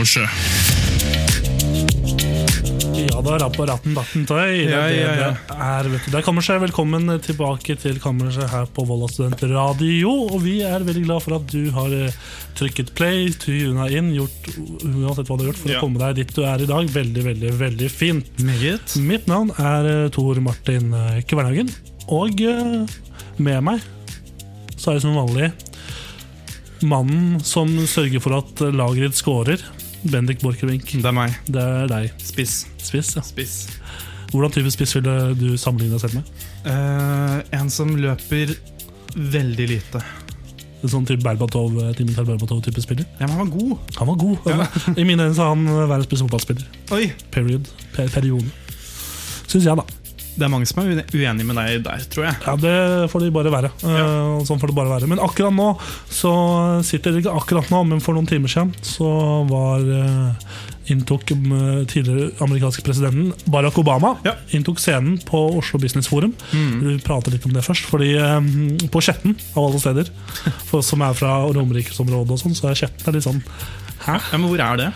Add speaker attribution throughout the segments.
Speaker 1: Er sjø.
Speaker 2: Ja da, rapp og ratten datten tøy.
Speaker 1: Ja,
Speaker 2: er
Speaker 1: ja, ja.
Speaker 2: det er, vet du. Der kammerset. Velkommen tilbake til kammerset her på Volla Studentradio. Og vi er veldig glad for at du har eh, trykket play, tuna inn, gjort uansett hva du har gjort for
Speaker 1: Ja.
Speaker 2: å komme deg dit du er i dag. Veldig, veldig, veldig fint.
Speaker 1: Meget.
Speaker 2: Mitt navn er eh, Tor Martin eh, Kvernhagen. Og med meg så er det som vanlig mannen som sørger for at eh, scorer. Bendik Borchgrevink.
Speaker 1: Det er meg.
Speaker 2: Det er deg.
Speaker 1: Spiss.
Speaker 2: Spiss, ja.
Speaker 1: Spiss.
Speaker 2: Hvordan type spiss ville du sammenligne deg selv med?
Speaker 1: Uh, en som løper veldig lite.
Speaker 2: En sånn type Berbatov, Dimitar Berbatov-type spiller?
Speaker 1: Ja, men han var god.
Speaker 2: Han var god. I mine øyne er han verdens beste fotballspiller.
Speaker 1: Oi.
Speaker 2: Period. Per periode. Syns jeg, da.
Speaker 1: Det er mange som er uenige uenig med deg der, tror jeg.
Speaker 2: Ja, Det får de bare være. Ja. sånn får det bare være. Men akkurat nå så sitter det ikke akkurat nå, men for noen timer siden så var eh, inntok eh, tidligere amerikanske presidenten Barack Obama
Speaker 1: Ja.
Speaker 2: inntok scenen på Oslo Business Forum. Vi prater litt om det først. Fordi eh, På Skjetten, av alle steder, for som er fra Romerikesområdet, og sånn, så er Skjetten litt sånn Hæ?
Speaker 1: Ja, men hvor er det?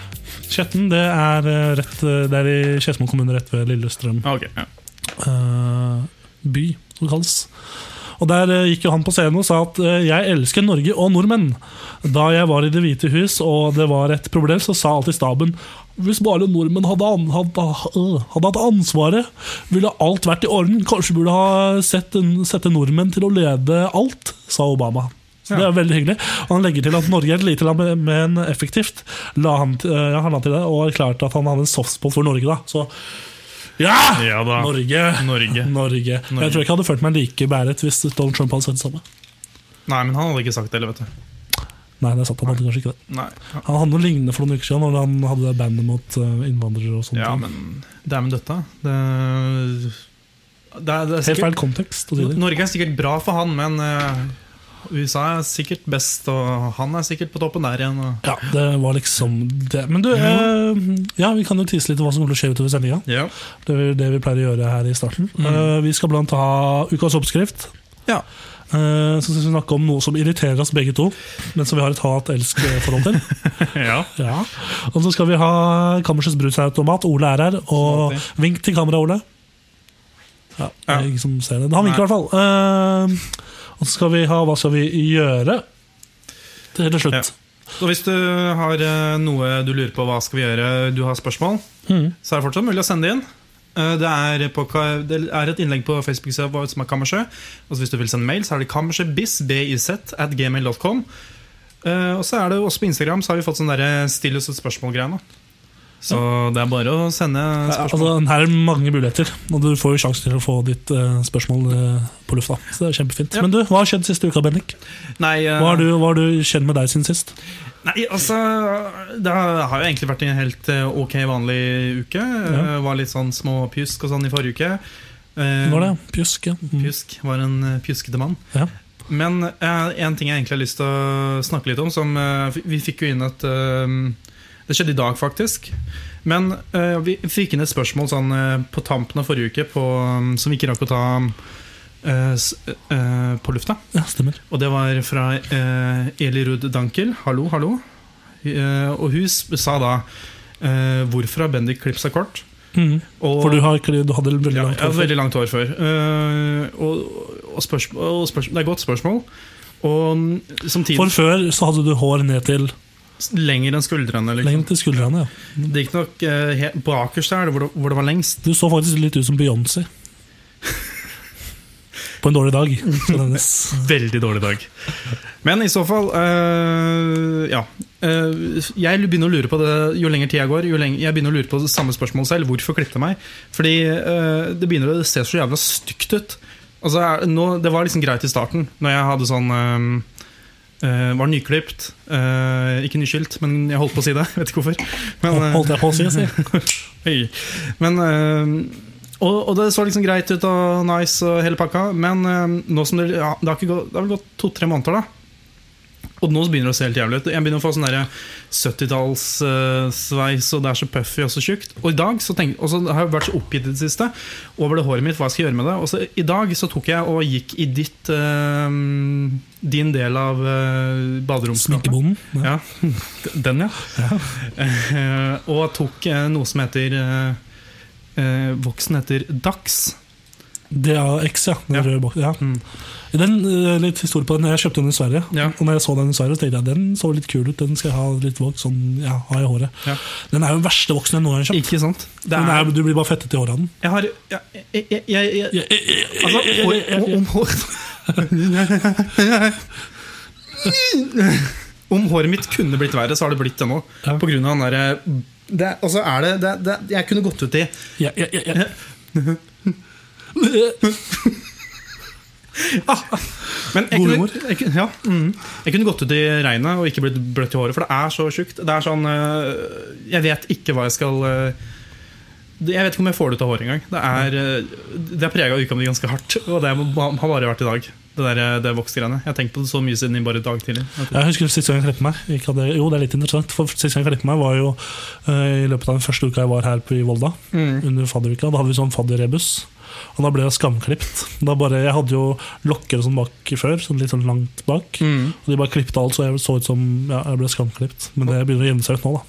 Speaker 2: Skjetten det er, eh, rett, eh, det er i Skedsmo kommune, rett ved Lillestrøm
Speaker 1: Okay, ok, ja.
Speaker 2: Eh, by, som det kalles. Og Der eh, gikk jo han på scenen og sa at eh, 'jeg elsker Norge og nordmenn'. Da jeg var i Det hvite hus og det var et problem, så sa alltid staben hvis bare nordmenn hadde, an, hadde, øh, hadde hatt ansvaret, ville alt vært i orden. Kanskje burde ha sett sette nordmenn til å lede alt, sa Obama. Så Det er veldig hyggelig. Og Han legger til at Norge er et lite land, men effektivt. La han, ja, han la til det, og erklærte at han hadde en softspot for Norge. da Så ja!
Speaker 1: Ja da.
Speaker 2: Norge.
Speaker 1: Norge.
Speaker 2: Norge. Jeg tror ikke jeg hadde følt meg like bæret hvis Donald Trump hadde sagt det samme.
Speaker 1: Nei, men han hadde ikke sagt det, eller, vet du.
Speaker 2: Nei, det er sant, han hadde kanskje ikke det.
Speaker 1: Nei.
Speaker 2: Han hadde noe lignende for noen uker siden, når han hadde det bandet mot uh, innvandrere. og sånt.
Speaker 1: Ja, men det er med dette. Det, det, er, det er
Speaker 2: Helt feil kontekst.
Speaker 1: Norge er sikkert bra for han, men eh, USA er sikkert best, og han er sikkert på toppen der igjen. Og.
Speaker 2: Ja, det var liksom det. Men du, eh, ja, vi kan jo tise litt om hva som kommer til å skje utover sendinga.
Speaker 1: Ja.
Speaker 2: Det er det vi pleier å gjøre her i starten. Eh, vi skal blant ha ukas oppskrift.
Speaker 1: Ja.
Speaker 2: Eh, så skal vi snakke om noe som irriterer oss begge to, men som vi har et hat-elsk-forhold til.
Speaker 1: ja.
Speaker 2: Ja. Og så skal vi ha Kammersets brusautomat. Ole er her. Og
Speaker 1: Som
Speaker 2: vink til kamera, Ole. Ja,
Speaker 1: Ja.
Speaker 2: ingen som ser det. Han vinker i hvert fall. Og så skal vi ha Hva skal vi gjøre? Til slutt. slutt.
Speaker 1: Og hvis du har eh, noe du lurer på hva skal vi gjøre, du har spørsmål,
Speaker 2: mm.
Speaker 1: så er det fortsatt mulig å sende inn. Eh, Det er, på, det er et innlegg på Facebook-sida vår som er Kammersø. Og hvis du vil sende mail, så er det kammersjøbiz biz, at gmail.com. Eh, Og så er det også på Instagram så har vi fått sånn still oss et spørsmål-greie nå. Så det er bare å sende spørsmål.
Speaker 2: altså, her er mange muligheter, og du får jo sjanse til å få ditt uh, spørsmål uh, på lufta. Så det er kjempefint.
Speaker 1: Ja.
Speaker 2: Men du, hva har skjedd siste uka, Bendik?
Speaker 1: Nei, uh,
Speaker 2: Hva har du, hva har du skjedd med deg siden sist?
Speaker 1: Nei, altså Det har jo egentlig vært en helt ok vanlig uke.
Speaker 2: Ja.
Speaker 1: Var litt sånn små pjusk og sånn i forrige uke.
Speaker 2: Var det pjusk? Ja. Mm.
Speaker 1: Pjusk var en pjuskete mann.
Speaker 2: Ja.
Speaker 1: Men en ting jeg egentlig har lyst til å snakke litt om som, Vi fikk jo inn et Det skjedde i dag, faktisk. Men uh, vi fikk inn et spørsmål sånn uh, på tampen av forrige uke på, um, som vi ikke rakk å ta uh, på lufta.
Speaker 2: ja, stemmer.
Speaker 1: Og det var fra Eli Ruud Dankel. Hallo, hallo. Og hun sa da hvorfor har Bendik klippet seg kort?
Speaker 2: Mm.
Speaker 1: Og,
Speaker 2: For du, har, du hadde veldig
Speaker 1: ja,
Speaker 2: langt
Speaker 1: ja,
Speaker 2: hår før.
Speaker 1: veldig langt hår før. Og, og, spørsmål, og spørsmål, det er et godt spørsmål. Og samtidig
Speaker 2: For før så hadde du hår ned til
Speaker 1: lenger enn skuldrene. Liksom.
Speaker 2: Lenger til skuldrene. ja
Speaker 1: Det gikk nok helt bakerst der, hvor det, hvor det var lengst.
Speaker 2: Du så faktisk litt ut som Beyoncé. På en dårlig dag.
Speaker 1: Veldig dårlig dag. Men i så fall eh, Ja. Eh, jeg begynner å lure på det jo lenger tida går. Jo lenger, jeg begynner å lure på det samme spørsmål selv. Hvorfor klippet jeg meg? Fordi eh, det begynner å se så jævla stygt ut. Altså, nå, det var liksom greit i starten, når jeg hadde sånn ehm, eh, Var nyklipt. Uh, ikke nyskilt, men jeg holdt på å si det. Vet ikke hvorfor. Men, uh,
Speaker 2: Holdt jeg på å si. si.
Speaker 1: Hei. Men eh, og, og det så liksom greit ut og nice og hele pakka, men eh, nå som det, ja, det, har gått, det har vel gått to-tre måneder, da. Og nå begynner det å se helt jævlig ut. Jeg begynner å få sånn derre 70-tallssveis, og det er så puffy og så tjukt. Og i dag så tenk, og så har jeg vært så oppgitt i det siste over det håret mitt, hva jeg skal gjøre med det. Og så i dag så tok jeg og gikk i ditt eh, din del av uh, baderomsskapet.
Speaker 2: Ja.
Speaker 1: Ja, den, ja. Eh, og tok eh, noe som heter Voksen heter Dax.
Speaker 2: DAX, ja. Den
Speaker 1: Ja.
Speaker 2: røde boksen. Ja.
Speaker 1: Mm.
Speaker 2: Den, litt historie på den, Jeg kjøpte den i Sverige.
Speaker 1: Ja.
Speaker 2: Og når jeg så den i Sverige, tenkte jeg den så litt kul ut. Den skal jeg ha litt voks, sånn, ja, ha i håret.
Speaker 1: Ja.
Speaker 2: Den er jo den verste voksen jeg noen gang har kjøpt.
Speaker 1: Ikke sant? Er,
Speaker 2: er, du blir bare fettet i håret av den.
Speaker 1: jeg har jeg, jeg, jeg, Altså,
Speaker 2: Ja,
Speaker 1: hår,
Speaker 2: ja, ja, ja.
Speaker 1: om, hår Om håret mitt kunne blitt verre, så har det blitt det nå.
Speaker 2: Ja.
Speaker 1: På grunn av den derre det, altså er det, det, det, Jeg kunne gått ut i
Speaker 2: Ja, ja, ja, ja.
Speaker 1: Men jeg kunne, jeg, ja, mm, jeg kunne gått ut i regnet og ikke blitt bløtt i håret, for det er så tjukt. Det er sånn øh, Jeg vet ikke hva jeg skal det- Jeg vet ikke om jeg får det ut av håret engang. Det er, øh, det har prega uka mi ganske hardt, og det har bare vært i dag. Det, der, øh, det voksgreiene. Jeg har tenkt på det så mye siden i bare i dag tidlig.
Speaker 2: Jeg husker siste gang jeg klippet meg. Jo, det er litt interessant. For Siste gang jeg klippet meg var jo eh, i løpet av den første uka jeg var her på, i Volda.
Speaker 1: Mm.
Speaker 2: Under fadderuka. Da hadde vi sånn fadderrebus. Og da ble jeg skamklipt. Da bare, jeg hadde jo lokker sånn bak før, sånn litt sånn langt bak.
Speaker 1: Mm.
Speaker 2: Og de bare klippet alt, så jeg så ut som ja, jeg ble skamklipt. Men det begynner å jevne seg ut nå, da.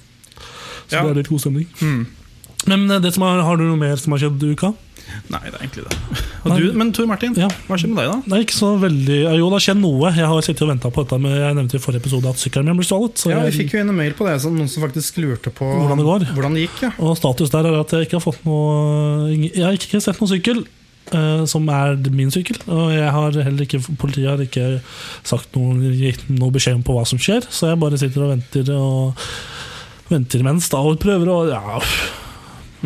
Speaker 2: Så
Speaker 1: Ja.
Speaker 2: det er litt god stemning.
Speaker 1: Mm.
Speaker 2: Men eh, det som har, har du noe mer som har skjedd i uka?
Speaker 1: Nei, det er egentlig det. Og du, men Tor Martin,
Speaker 2: Ja.
Speaker 1: hva skjer med deg, da?
Speaker 2: Det er ikke så veldig Jo, det har skjedd noe. Jeg har sittet og venta på dette. Men jeg nevnte i forrige episode at sykkelen min ble stjålet.
Speaker 1: Ja, Vi fikk jo inn en mail på det, som noen som faktisk lurte på
Speaker 2: Hvordan det går.
Speaker 1: Hvordan det gikk ja.
Speaker 2: Og status der er at jeg ikke har fått noe Jeg har ikke sett noen sykkel Uh, som er min sykkel. Og jeg har heller ikke politiet har ikke sagt noe, gitt noe beskjed om på hva som skjer, så jeg bare sitter og venter og venter imens da og prøver å Ja,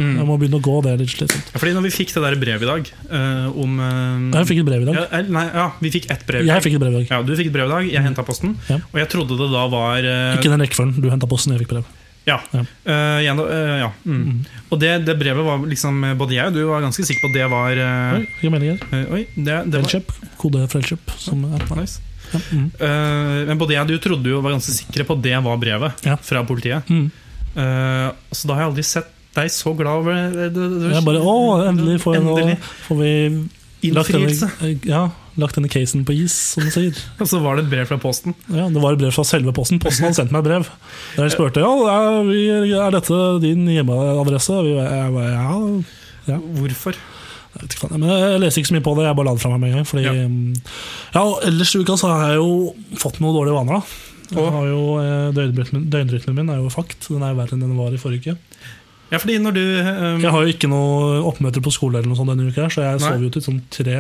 Speaker 1: Mm.
Speaker 2: jeg må begynne å gå, det er litt slitsomt.
Speaker 1: Fordi når vi fikk det der brevet i dag uh, om uh,
Speaker 2: Jeg fikk et brev i dag.
Speaker 1: ja, eh, Nei, ja, vi fikk ett brev. i dag.
Speaker 2: Jeg fikk et brev i dag.
Speaker 1: Ja, Du fikk et brev i dag, jeg henta posten.
Speaker 2: Ja.
Speaker 1: Og jeg trodde det da var uh,
Speaker 2: Ikke den rekkefølgen. Du henta posten, jeg fikk brev.
Speaker 1: Ja.
Speaker 2: Ja.
Speaker 1: Uh, eh, ja. Mm. Og det, det brevet var liksom Både jeg og du var ganske sikre på at det var uh,
Speaker 2: Oi, fikk jeg melding her.
Speaker 1: eh, Oi, det, det var
Speaker 2: Kode Frelkjøp. Er
Speaker 1: nice.
Speaker 2: ja. mm.
Speaker 1: Eh, men både jeg og du trodde jo var ganske sikre på at det var brevet
Speaker 2: Ja.
Speaker 1: fra politiet.
Speaker 2: Mm.
Speaker 1: Eh, så da har jeg aldri sett deg så glad over det. det, det,
Speaker 2: Jeg bare Å, endelig får, jeg nå, får vi lagt denne, ja, lagt denne casen på is, som du sier.
Speaker 1: Og så var det et brev fra Posten.
Speaker 2: Ja, Det var et brev fra selve posten. Posten hadde sendt meg et brev. Der jeg spurte ja, er, dette din hjemmeadresse. Jeg bare, ja, Ja.
Speaker 1: Hvorfor?
Speaker 2: jeg vet ikke. Men jeg leser ikke så mye på det. Jeg bare la det fra meg med en gang. Fordi,
Speaker 1: Ja.
Speaker 2: ja. og Ellers i uka så har jeg jo fått noen dårlige vaner. da jeg har jo, eh, Døgnrytmen, døgnrytmen min er jo fakt. Den er verre enn den var i forrige uke.
Speaker 1: Ja, fordi når du um...
Speaker 2: Jeg har jo ikke noe oppmøter på skole eller noe sånt denne uka, så jeg
Speaker 1: Nei.
Speaker 2: sover jo til sånn tre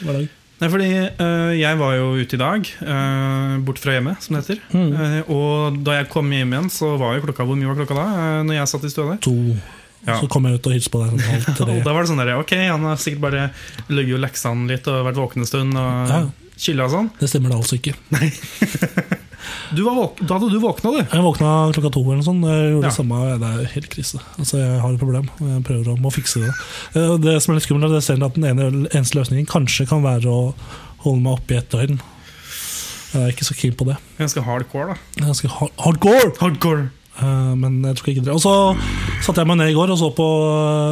Speaker 2: hver dag.
Speaker 1: Nei, fordi uh, jeg var jo ute i dag, uh, bort fra hjemmet, som det heter.
Speaker 2: Mm.
Speaker 1: Uh, og da jeg kom hjem igjen, så var jo klokka Hvor mye var klokka da? når jeg satt i stua der?
Speaker 2: To.
Speaker 1: Ja.
Speaker 2: Så kom jeg ut og hilste på deg sånn
Speaker 1: Og da var det sånn der, ok, han har sikkert bare ligget og leksa han litt og vært våken en stund og
Speaker 2: Ja.
Speaker 1: og sånn.
Speaker 2: Det stemmer da altså ikke.
Speaker 1: Våk da hadde du våkna, du.
Speaker 2: Jeg våkna klokka to eller sånt. Jeg gjorde
Speaker 1: Ja.
Speaker 2: det samme. Det er helt krise. Altså, jeg har et problem, jeg prøver å må fikse det. Eh, Det som er litt skummelt, er at at den ene, eneste løsningen kanskje kan være å holde meg oppe i ett døgn. Jeg er ikke så keen på det.
Speaker 1: Ganske hardcore, da.
Speaker 2: Ganske hard hardcore!
Speaker 1: Hardcore!
Speaker 2: Eh, Men jeg tror ikke det. Og så satte jeg meg ned i går og så på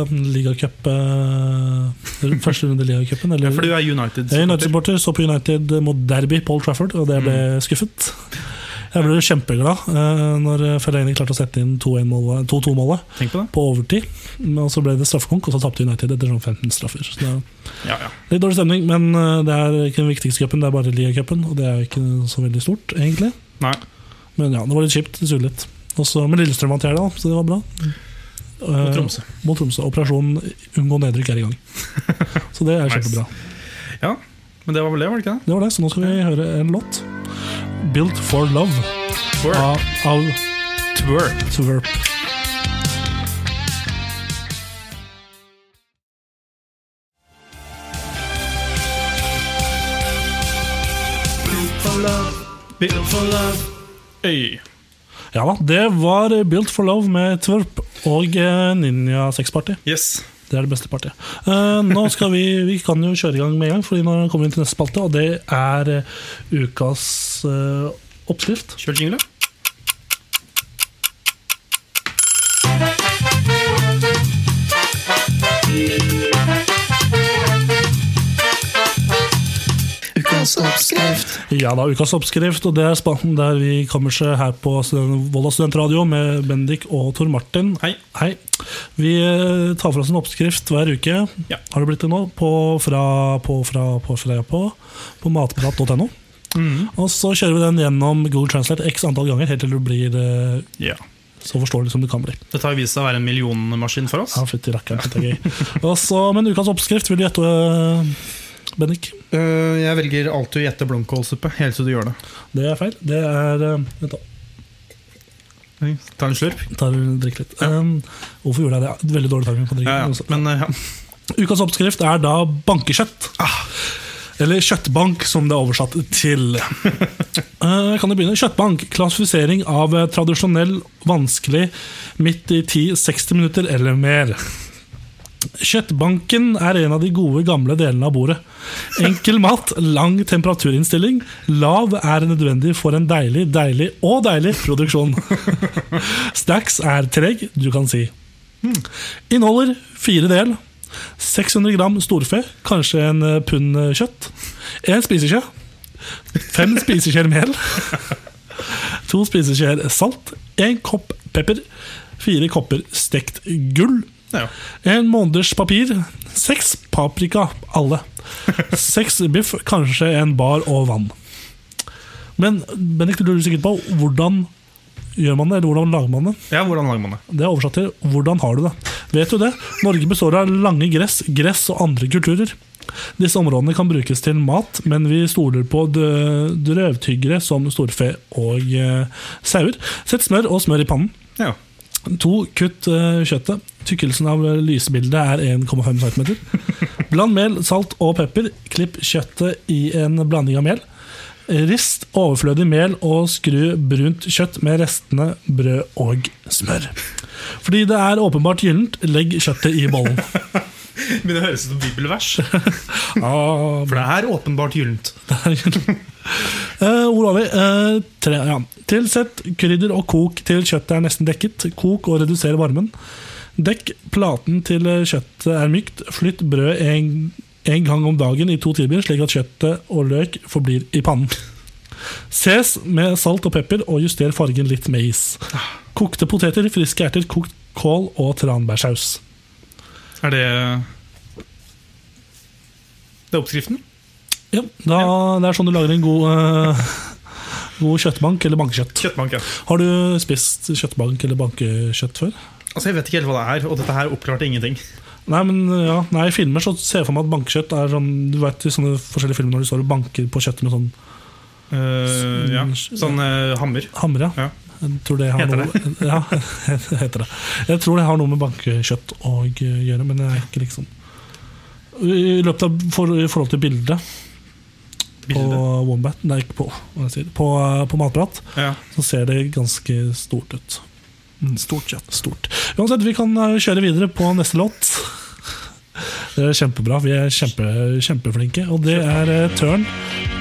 Speaker 2: eh, ligacup eh, Første runde i ligacupen.
Speaker 1: Ja, for du er
Speaker 2: er United-supporter, så på United mot Derby, Paul Trafford, og det ble skuffet. Jeg ble kjempeglad når Fellaini klarte å sette inn 2-2-målet 2-2-målet
Speaker 1: på
Speaker 2: på overtid. Og så ble det straffekonk, og så tapte United etter sånn 15 straffer. Så
Speaker 1: Ja, ja.
Speaker 2: litt dårlig stemning, men det er ikke den viktigste cupen, det er bare ligacupen, og det er ikke så veldig stort, egentlig.
Speaker 1: Nei.
Speaker 2: Men ja, det var litt kjipt. Det suger litt. Også, men Lillestrøm vant i da, så det var bra.
Speaker 1: Mot
Speaker 2: Eh,
Speaker 1: Tromsø.
Speaker 2: mot Tromsø. Operasjon unngå nedrykk er i gang. Så det er
Speaker 1: Nice.
Speaker 2: kjempebra.
Speaker 1: Ja, men det var vel det, var det ikke det?
Speaker 2: Det var det, så nå skal vi høre en låt. 'Built for Love'
Speaker 1: Twerp.
Speaker 2: av, av
Speaker 1: Twerp.
Speaker 2: Twerp.
Speaker 1: for love, built for love. Øy.
Speaker 2: Ja da, det var Built for Love med Twerp og eh, Ninja Sex Party.
Speaker 1: Yes.
Speaker 2: Det er det beste partiet. Eh, nå skal vi, vi kan jo kjøre i gang med en gang, Fordi nå kommer vi til neste spalte, og det er eh, ukas eh, oppskrift.
Speaker 1: Kjør jingle. Ukas oppskrift.
Speaker 2: Ja da, ukas oppskrift, og det er spalten der vi kommer seg her på Volda studentradio med Bendik og Tor Martin.
Speaker 1: Hei.
Speaker 2: Hei. Vi eh, tar for oss en oppskrift hver uke.
Speaker 1: Ja.
Speaker 2: Har det blitt det nå? På, fra, på, fra, på, fra, på, på matprat.no.
Speaker 1: Mm.
Speaker 2: Og så kjører vi den gjennom Google Translate x antall ganger, helt til det blir eh,
Speaker 1: Ja.
Speaker 2: så forståelig som det kan bli.
Speaker 1: Dette har vist seg å være en millionmaskin for oss.
Speaker 2: Ja, fytti rakkeren, er gøy. Og så, men ukas oppskrift vil du gjette, eh, Bendik?
Speaker 1: Uh, jeg velger alltid å gjette blomkålsuppe, helt til du gjør det.
Speaker 2: Det er feil. Det er eh, Vent, da.
Speaker 1: Ta en slurp.
Speaker 2: Tar Drikk litt. Um, hvorfor gjorde jeg det? Veldig dårlig timing på drikken.
Speaker 1: Ja, ja. Men ja.
Speaker 2: Ukas oppskrift er da bankekjøtt. Eller kjøttbank, som det er oversatt til. uh, kan du begynne? Kjøttbank. Klassifisering av eh, tradisjonell, vanskelig, midt i 10-60 minutter eller mer. Kjøttbanken er en av de gode, gamle delene av bordet. Enkel mat, lang temperaturinnstilling. Lav er nødvendig for en deilig, deilig og deilig produksjon. Stacks er treg, du kan si. Inneholder fire del. 600 gram storfe, kanskje en eh, pund eh, kjøtt. En spiseskje. Fem spiseskjeer mel. To spiseskjeer salt. En kopp pepper. Fire kopper stekt gull.
Speaker 1: Ja.
Speaker 2: En måneders papir. Seks paprika, alle. Seks biff, kanskje en bar og vann. Men Bendik, du lurer sikkert på hvordan gjør man det, eller hvordan lager man det?
Speaker 1: ja, hvordan lager man det?
Speaker 2: Det er oversatt til 'hvordan har du det'? Vet du det? Norge består av lange gress, gress og andre kulturer. Disse områdene kan brukes til mat, men vi stoler på drøvtyggere som storfe og eh, sauer. Sett smør og smør i pannen.
Speaker 1: Ja.
Speaker 2: To, kutt eh, kjøttet. Tykkelsen av lysbildet er 1,5 cm. Bland mel, salt og pepper. Klipp kjøttet i en blanding av mel. Rist overflødig mel og skru brunt kjøtt med restene brød og smør. Fordi det er åpenbart gyllent, legg kjøttet i bollen.
Speaker 1: Men det høres ut som bibelvers. For det er åpenbart gyllent.
Speaker 2: Eh, hvor var vi? Eh, tre, ja. Tilsett krydder og kok til kjøttet er nesten dekket. Kok og reduser varmen. Dekk platen til kjøttet er mykt. Flytt brød en, en gang om dagen i to timer, slik at kjøttet og løk forblir i pannen. Ses med salt og pepper, og juster fargen litt med is. Kokte poteter, friske erter, kokt kål og tranbærsaus.
Speaker 1: Er det Det er oppskriften?
Speaker 2: Ja, da, Det er sånn du lager en god, uh, god kjøttbank eller bankekjøtt.
Speaker 1: Kjøttbank, ja.
Speaker 2: Har du spist kjøttbank eller bankekjøtt før?
Speaker 1: Altså, Jeg vet ikke helt hva det er, og dette her oppklarte ingenting.
Speaker 2: Nei, men ja, nei, I filmer så ser jeg for meg at bankekjøtt er sånn Du vet i sånne forskjellige filmer når du står og banker på kjøttet med sånn
Speaker 1: uh, ja. Sånn uh, hammer.
Speaker 2: hammer.
Speaker 1: Ja.
Speaker 2: Jeg tror det har
Speaker 1: Heter
Speaker 2: noe, Ja, heter det. Jeg tror det har noe med bankekjøtt å gjøre, men det er ikke liksom I løpet av for, I forhold til bildet på. Wombat Nei, ikke på, sier, på, på Matprat,
Speaker 1: Ja.
Speaker 2: så ser det ganske stort ut. Mm, Stort kjøtt. Stort. Uansett, vi kan eh, kjøre videre på neste låt. Det er kjempebra. Vi er kjempe, kjempeflinke. Og det er eh, Turn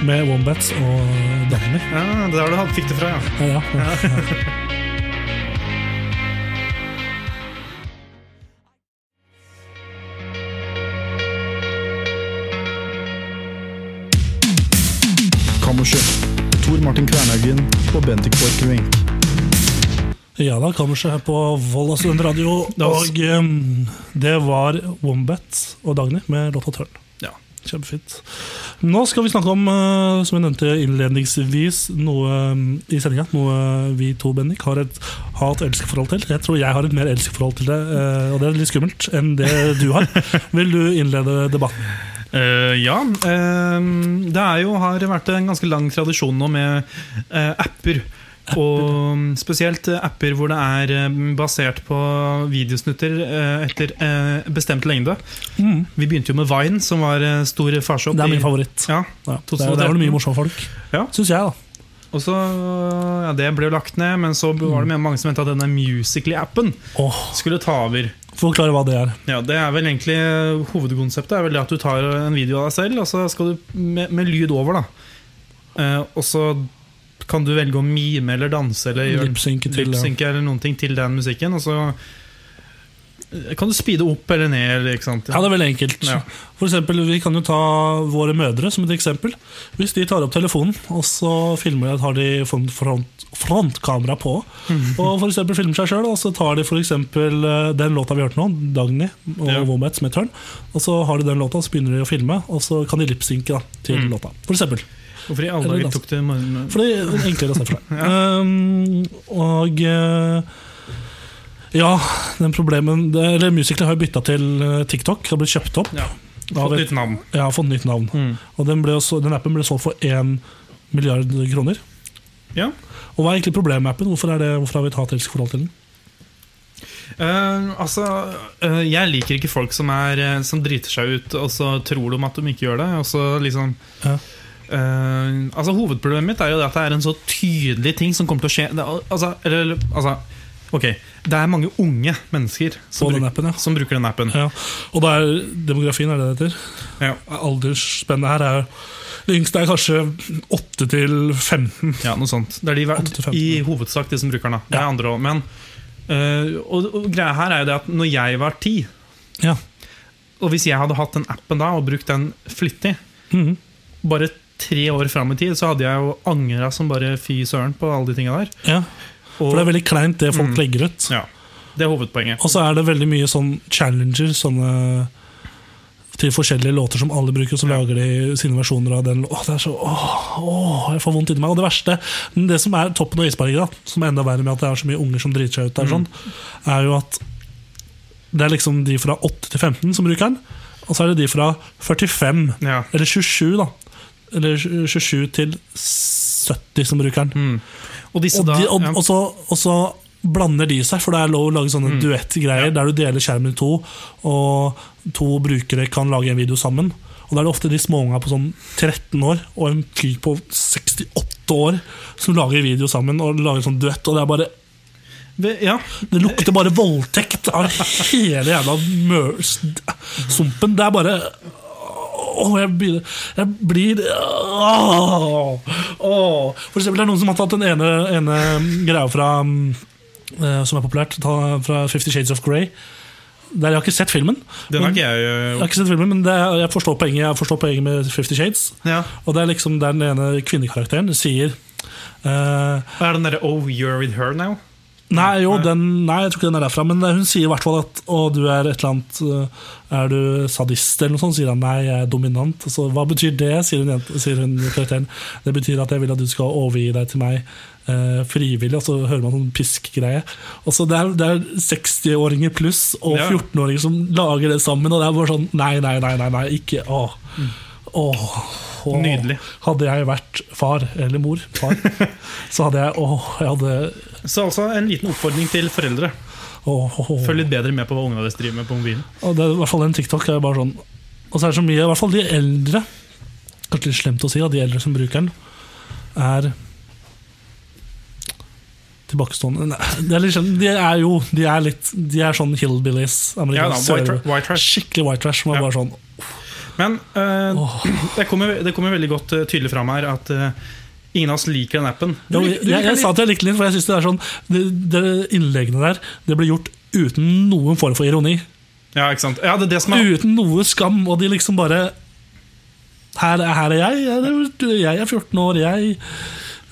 Speaker 2: med Wombats og Dagny.
Speaker 1: ja, det er der du fikk det fra, ja.
Speaker 2: Ja, ja, ja.
Speaker 1: Martin Kvernhaugen og Bendik Borchgrevink.
Speaker 2: ja da, kammerset her på Volda studentradio. Og um, det var Wombat og Dagny med låta 'Tørn'.
Speaker 1: Ja.
Speaker 2: Kjempefint. Nå skal vi snakke om, eh, som jeg nevnte innledningsvis, noe i sendinga. Noe vi to, Bendik, har et hat-elsk-forhold til. Jeg tror jeg har et mer elsk-forhold til det, eh, og det er litt skummelt, enn det du har. Vil du innlede debatten?
Speaker 1: Eh, ja. Uh, det er jo, har vært en ganske lang tradisjon nå med uh, apper Og spesielt apper hvor det er basert på videosnutter etter bestemt lengde.
Speaker 2: Mm.
Speaker 1: Vi begynte jo med Vine, som var stor farsopp.
Speaker 2: Det er min favoritt.
Speaker 1: Ja,
Speaker 2: Ja, det er, det mye morsomme folk,
Speaker 1: Ja.
Speaker 2: syns jeg. da
Speaker 1: og så, ja, Det ble jo lagt ned, men så var det mange som mente at denne Musically-appen
Speaker 2: oh.
Speaker 1: skulle ta over.
Speaker 2: Forklare hva det er.
Speaker 1: Ja, det er vel egentlig eh, Hovedkonseptet er vel at du tar en video av deg selv, og så skal du med, med lyd over. eh, Og så kan du velge å mime eller danse eller
Speaker 2: Lipsynke til ja.
Speaker 1: eller noen ting til den musikken. Og så kan du speede opp eller ned.
Speaker 2: Ja, det er veldig enkelt.
Speaker 1: Ja.
Speaker 2: For eksempel, Vi kan jo ta våre mødre som et eksempel. Hvis de tar opp telefonen og så filmer de, har de front, front, frontkamera på, og for eksempel filmer seg sjøl, og så tar de for eksempel eh, den låta vi hørte nå, Dagny og
Speaker 1: Ja.
Speaker 2: Womet med Tørn, og så har de den låta, så begynner de å filme, og så kan de lipsynke da, til
Speaker 1: Mm.
Speaker 2: låta. For eksempel.
Speaker 1: Hvorfor i alle dager tok det
Speaker 2: Fordi er enklere å se for deg. um, og eh, ja, den problemen eller Musical.ly har jo bytta til eh, TikTok. Det har blitt kjøpt opp.
Speaker 1: Ja. Fått nytt navn.
Speaker 2: Ja, fått nytt navn.
Speaker 1: Mm.
Speaker 2: Og den, også, den appen ble solgt for 1 milliard kroner.
Speaker 1: Ja.
Speaker 2: Og hva er egentlig problemet med appen? Hvorfor, er det, hvorfor har vi et hat-elsk-forhold til den?
Speaker 1: Uh, altså, uh, jeg liker ikke folk som, er, som driter seg ut, og så tror de at de ikke gjør det. Og så liksom
Speaker 2: Ja.
Speaker 1: uh, altså Hovedproblemet mitt er jo det at det er en så tydelig ting som kommer til å skje. Det, altså, eller, altså, ok, det er mange unge mennesker som, bruk,
Speaker 2: appen, ja.
Speaker 1: som bruker den appen.
Speaker 2: ja. Og det er demografien, er det det heter?
Speaker 1: Ja.
Speaker 2: Aldersspennet her er Det yngste er kanskje 8 til 15.
Speaker 1: Ja, noe sånt. Det er de,
Speaker 2: 8 til 15,
Speaker 1: i hovedsak de som bruker den. Det er
Speaker 2: Ja.
Speaker 1: andre også, Men eh, og, og greia her er jo det at når jeg var ti,
Speaker 2: Ja.
Speaker 1: og hvis jeg hadde hatt den appen da og brukt den flittig,
Speaker 2: Mhm.
Speaker 1: bare tre år fram i tid, så hadde jeg jo angra som bare fy søren på alle de tinga der.
Speaker 2: ja.
Speaker 1: Og,
Speaker 2: For det er veldig kleint, det folk
Speaker 1: Mm.
Speaker 2: legger ut.
Speaker 1: ja, det er hovedpoenget.
Speaker 2: Og så er det veldig mye sånn challenger sånne, til forskjellige låter som alle bruker, så
Speaker 1: Ja.
Speaker 2: lager de sine versjoner av den. Åh, det er så, åh, åh, jeg får vondt inni meg. Og det verste, det som er toppen av isberget, som er enda verre med at det er så mye unger som driter seg ut, der, sånn, er jo at det er liksom de fra 8 til 15 som bruker den, og så er det de fra 45,
Speaker 1: Ja.
Speaker 2: eller 27, da. Eller 27 til 70 som bruker den.
Speaker 1: Mm. Og disse
Speaker 2: Og,
Speaker 1: da
Speaker 2: de, og,
Speaker 1: ja.
Speaker 2: og, så, så blander de seg, for det er lov å lage sånne
Speaker 1: Mm.
Speaker 2: duettgreier
Speaker 1: Ja.
Speaker 2: der du deler skjermen i to, og to brukere kan lage en video sammen. Og da er det ofte de småunga på sånn 13 år og en fyr på 68 år som lager video sammen og lager sånn duett, og det er bare
Speaker 1: ja.
Speaker 2: Det lukter bare voldtekt av hele jævla mørsumpen. Det er bare Åh, jeg begynner Jeg blir åh, åh. For eksempel, det er noen som har tatt den ene, ene greia fra eh, Som er populært, ta- fra Fifty Shades of Grey. Der jeg har ikke sett filmen.
Speaker 1: Den har ikke jeg
Speaker 2: Jeg
Speaker 1: øh,
Speaker 2: har ikke sett filmen, men det er, jeg, forstår poenget, jeg forstår poenget med Fifty Shades.
Speaker 1: ja.
Speaker 2: Og det er liksom der den ene kvinnekarakteren sier
Speaker 1: uh, er den derre Oh, you're with her now?
Speaker 2: Nei, jo, den, nei, jeg tror ikke den er derfra, men hun sier i hvert fall at å, du er et eller annet øh, Er du sadist, eller noe sånt? Sier han nei, jeg er dominant. Så hva betyr det, sier hun, sier hun karakteren. Det betyr at jeg vil at du skal overgi deg til meg eh, frivillig, og så hører man sånn piskgreie. Og så det er, det er 60-åringer pluss og 14-åringer som lager det sammen, og det er bare sånn Nei, nei, nei, nei, nei ikke Åh. Åh, åh.
Speaker 1: Nydelig.
Speaker 2: Hadde jeg vært far, eller mor, far, så hadde jeg Åh, jeg hadde
Speaker 1: Så altså en liten oppfordring til foreldre.
Speaker 2: åh.
Speaker 1: Følg litt bedre med på hva ungene deres driver med på mobilen.
Speaker 2: Og det er i hvert fall en TikTok er bare sånn Og så er det så mye, i hvert fall de eldre Kanskje litt slemt å si, at de eldre som bruker den, er tilbakestående Nei, det er litt sånn, De er jo de er litt De er sånn hillbillies.
Speaker 1: Ja, da, white, white trash.
Speaker 2: Skikkelig white trash. Som er
Speaker 1: Ja.
Speaker 2: bare sånn
Speaker 1: Men uh,
Speaker 2: oh.
Speaker 1: det, kommer, det kommer veldig godt uh, tydelig fram her at uh, ingen av oss liker den appen. Du
Speaker 2: du,
Speaker 1: du, jeg,
Speaker 2: jeg,
Speaker 1: jeg,
Speaker 2: sa at jeg likte den, for jeg synes det er sånn det, det Innleggene der Det ble gjort uten noen form for ironi.
Speaker 1: Ja, ikke sant? Ja, det er det som er
Speaker 2: Uten noe skam, og de liksom bare Her, er- her er jeg, jeg, jeg er 14 år, jeg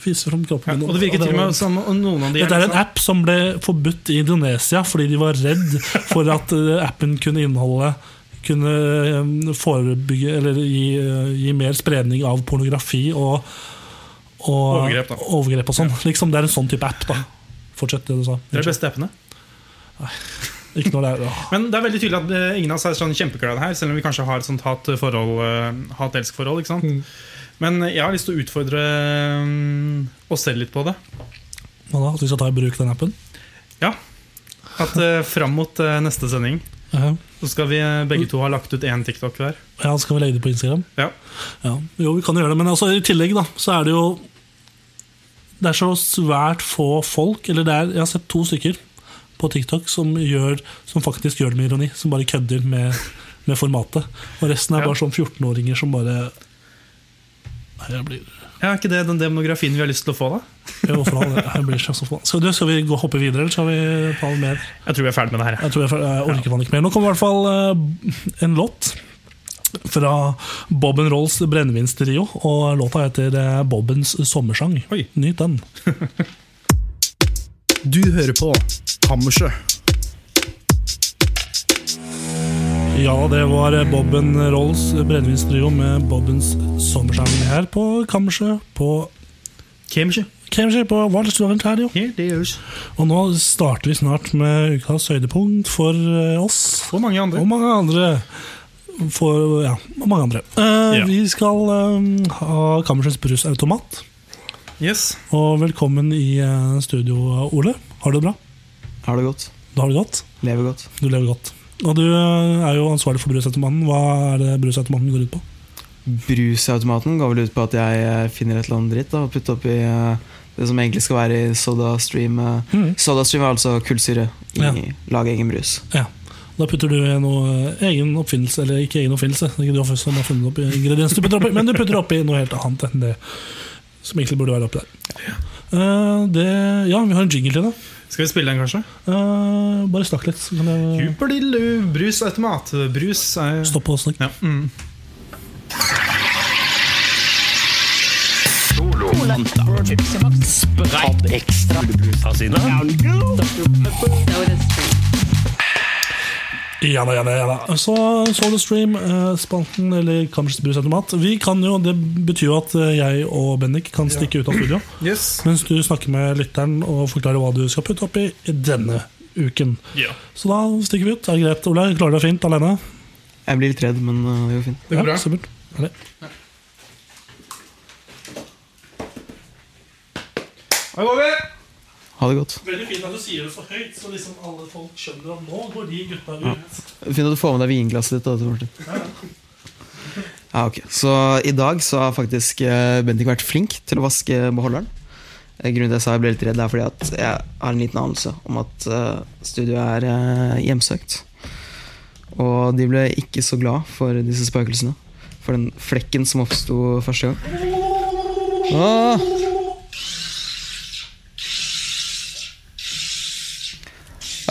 Speaker 2: viser fram kroppen
Speaker 1: ja. Og det virker til og med som noen av de
Speaker 2: Dette er en
Speaker 1: liksom-
Speaker 2: app som ble forbudt i Indonesia fordi de var redd for at appen kunne inneholde kunne eh, forebygge eller gi, eh, gi mer spredning av pornografi og, og
Speaker 1: Overgrep,
Speaker 2: overgrep og sånn. Liksom, det er en sånn type app. da Fortsett det du sa.
Speaker 1: Det er de beste appene.
Speaker 2: Ikke noe det er.
Speaker 1: Men det er veldig tydelig at øh, ingen av oss er sånn kjempeglade her, selv om vi kanskje har et sånt hat-elsk-forhold. sant?
Speaker 2: Mm.
Speaker 1: Men jeg har lyst til å utfordre oss selv litt på det.
Speaker 2: Hva da? At vi skal ta i bruk den appen?
Speaker 1: Ja. At uh, fram mot uh, neste sending
Speaker 2: Ja,
Speaker 1: så skal vi eh, begge to ha lagt ut én TikTok hver.
Speaker 2: ja Skal vi legge det på Instagram?
Speaker 1: Ja.
Speaker 2: Ja, jo, vi kan gjøre det, men altså, i tillegg da, så er det jo Det er så svært få folk, eller det er, jeg har sett to stykker på TikTok som, gjør, som faktisk gjør det med ironi, som bare kødder med, med formatet. Og resten er
Speaker 1: Ja.
Speaker 2: bare sånn 14-åringer som bare Nei, blir
Speaker 1: Ja, Er ikke det den demografien vi har lyst til å få, da?
Speaker 2: Jo, hvorfor han, jeg blir så få Skal, du, skal vi gå hoppe videre, eller skal vi ta mer?
Speaker 1: Jeg tror vi er ferdig med det her.
Speaker 2: Jeg tror jeg, jeg orker man ikke mer. Nå kommer i hvert fall uh, en låt fra Bob Rolls brennevinstrio, og låta heter eh, Bobbens sommersang.
Speaker 1: Oi.
Speaker 2: Nyt den.
Speaker 1: Du hører på Kammersjø.
Speaker 2: Ja, det var Bobben Rolls brennevinstrio med Bobbens sommersang her på Kammersjø på
Speaker 1: Kammersjø.
Speaker 2: Kammersjø på
Speaker 1: det gjøres.
Speaker 2: Og nå starter vi snart med ukas høydepunkt for eh, oss.
Speaker 1: Og mange andre.
Speaker 2: Og mange andre. For, ja, og mange andre. Uh,
Speaker 1: Ja.
Speaker 2: Vi skal uh, ha Kammersjøs brusautomat.
Speaker 1: Yes.
Speaker 2: Og velkommen i uh, studio, Ole. Har du det bra?
Speaker 3: Har det godt.
Speaker 2: Du har det godt?
Speaker 3: Lever godt.
Speaker 2: Du lever godt. Og du er jo ansvarlig for brusautomaten. Hva er det brusautomaten går ut på?
Speaker 3: Brusautomaten går vel ut på at jeg eh, finner et eller annet dritt da, og putter oppi eh, det som egentlig skal være i SodaStream.
Speaker 2: Mm.
Speaker 3: SodaStream er altså kullsyre i
Speaker 2: Ja.
Speaker 3: lag egen brus.
Speaker 2: Ja. Da putter du i noe egen oppfinnelse, eller ikke egen oppfinnelse, det ikke du som har funnet opp ingredienser du putter oppi, men du putter oppi noe helt annet enn det som egentlig burde være oppi der. Eh, det, ja, vi har en jingle til det.
Speaker 1: Skal vi spille den, kanskje?
Speaker 2: Uh, bare snakk litt. Så kan jeg
Speaker 1: Huperdillu, brusautomat. Brus er
Speaker 2: Stopp og snakk.
Speaker 1: Ja. Mm.
Speaker 2: Ja da, ja da, ja da. Så SodaStream, eh, spalten eller Kammersets brusautomat. Vi kan jo, Det betyr jo at eh, jeg og Bendik kan stikke ut av studio.
Speaker 1: Yes.
Speaker 2: Mens du snakker med lytteren og forklarer hva du skal putte oppi i denne uken.
Speaker 1: Ja.
Speaker 2: Så da stikker vi ut. Er det greit, Ole? Klarer du deg fint alene?
Speaker 3: Jeg blir litt redd, men eh, det går fint.
Speaker 1: Det går bra.
Speaker 2: Ja, supert. Herlig.
Speaker 1: Da går vi!
Speaker 3: Ha det godt.
Speaker 2: Veldig fint at du sier det så høyt, så liksom alle folk skjønner at nå går de gutta ut.
Speaker 3: Fint at du får med deg vinglasset ditt. Da, ja. Ja, ok. Så i dag så har faktisk eh, Bendik vært flink til å vaske beholderen. Eh, Grunnen til at jeg ble litt redd, er fordi at jeg har en liten anelse om at eh, studioet er hjemsøkt. Og de ble ikke så glad for disse spøkelsene. For den flekken som oppsto første gang. Åh!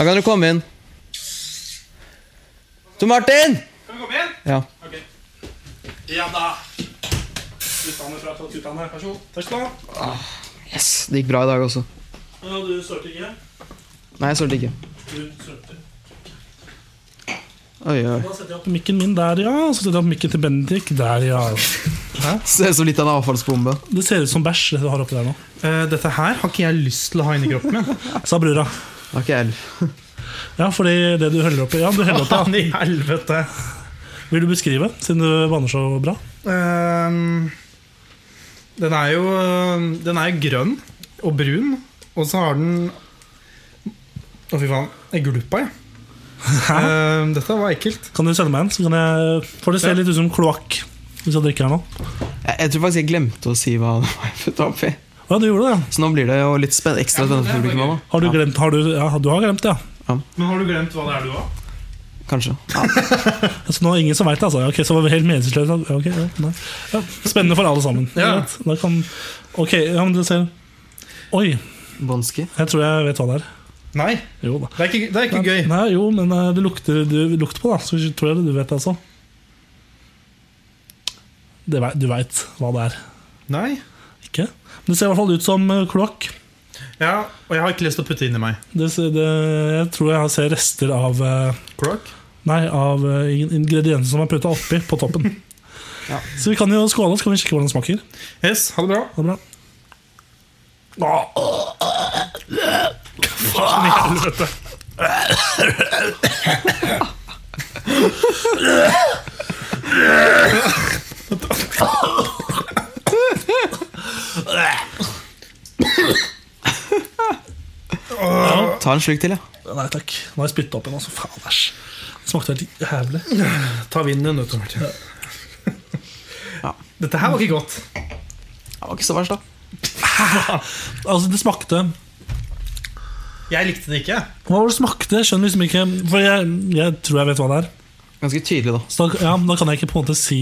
Speaker 3: Da kan du komme inn. Tor Martin!
Speaker 1: Kan vi komme inn?
Speaker 3: Ja.
Speaker 2: Ja da. Guttene fra Tutane, vær så god. Takk skal du ha.
Speaker 3: Yes, Det gikk bra i dag også.
Speaker 2: Ja, du sølte ikke?
Speaker 3: Nei, jeg sølte ikke.
Speaker 2: Du sølte.
Speaker 3: Oi, oi.
Speaker 2: Da setter jeg opp mikken min der, ja. Og Så setter jeg opp mikken til Bendik der, ja.
Speaker 3: Ser ut som litt av en avfallsbombe.
Speaker 2: Det ser ut som bæsj, det du har oppi der nå.
Speaker 1: uh, dette her har ikke jeg lyst til å ha inni kroppen min.
Speaker 2: Sa brura.
Speaker 3: Det var ikke elv.
Speaker 2: Ja, fordi det du heller oppi Ja, du heller oppi.
Speaker 1: Faen i helvete.
Speaker 2: Vil du beskrive, siden du vanner så bra?
Speaker 1: Um, den er jo Den er grønn og brun, og så har den Å, fy faen. Jeg gluppa, jeg. Ehm, dette var ekkelt.
Speaker 2: Kan du sende meg en, så kan jeg får det se
Speaker 1: Ja.
Speaker 2: litt ut som kloakk hvis jeg drikker her nå.
Speaker 3: Jeg, jeg tror faktisk jeg glemte å si hva det var jeg putta oppi.
Speaker 2: Ja, du gjorde det, ja.
Speaker 3: Så nå blir det jo litt spen ekstra spennende for publikum. da.
Speaker 2: Har du glemt har du, ja, du har glemt det, ja.
Speaker 1: Men har du glemt hva det er du har?
Speaker 3: Kanskje. Ja.
Speaker 2: så nå er det ingen som veit det, altså. Ok, så var vi helt meningsløse. Okay, ja, ja, spennende for alle sammen.
Speaker 1: Ja.
Speaker 2: Da kan, ok, ja, men du ser Oi,
Speaker 3: Bonski.
Speaker 2: jeg tror jeg vet hva det er.
Speaker 1: Nei,
Speaker 2: Jo da.
Speaker 1: det er ikke, det er ikke gøy.
Speaker 2: Nei, jo, men eh, det lukter, du lukter på, da. Så tror jeg du vet det, altså. Det, vei- du veit hva det er.
Speaker 1: Nei.
Speaker 2: Det ser i hvert fall ut som eh, kloakk.
Speaker 1: Ja, og jeg har ikke lyst til å putte inni meg.
Speaker 2: Det, det, jeg tror jeg ser rester av eh,
Speaker 1: Kloakk?
Speaker 2: Nei, av eh, ingredienser som er putta oppi på toppen.
Speaker 3: Ja.
Speaker 2: Så vi kan jo skåle, så kan vi sjekke hvordan det smaker.
Speaker 1: Yes, ha det bra.
Speaker 2: Ha Det er bra.
Speaker 1: Faen i
Speaker 3: Ta en slurk til, ja.
Speaker 2: Nei takk. Nå har jeg spytta opp igjen. Altså. Faen, æsj. Det smakte helt jævlig.
Speaker 1: Ta vinden, vet du, Martin.
Speaker 3: Ja.
Speaker 1: Dette her var ikke godt.
Speaker 3: Det var ikke så verst, da.
Speaker 2: Altså, det smakte
Speaker 1: Jeg likte det ikke.
Speaker 2: Hva var det smakte? Jeg skjønner liksom ikke For jeg, jeg tror jeg vet hva det er.
Speaker 3: Ganske tydelig, da.
Speaker 2: Så da, ja, da kan jeg ikke på en måte si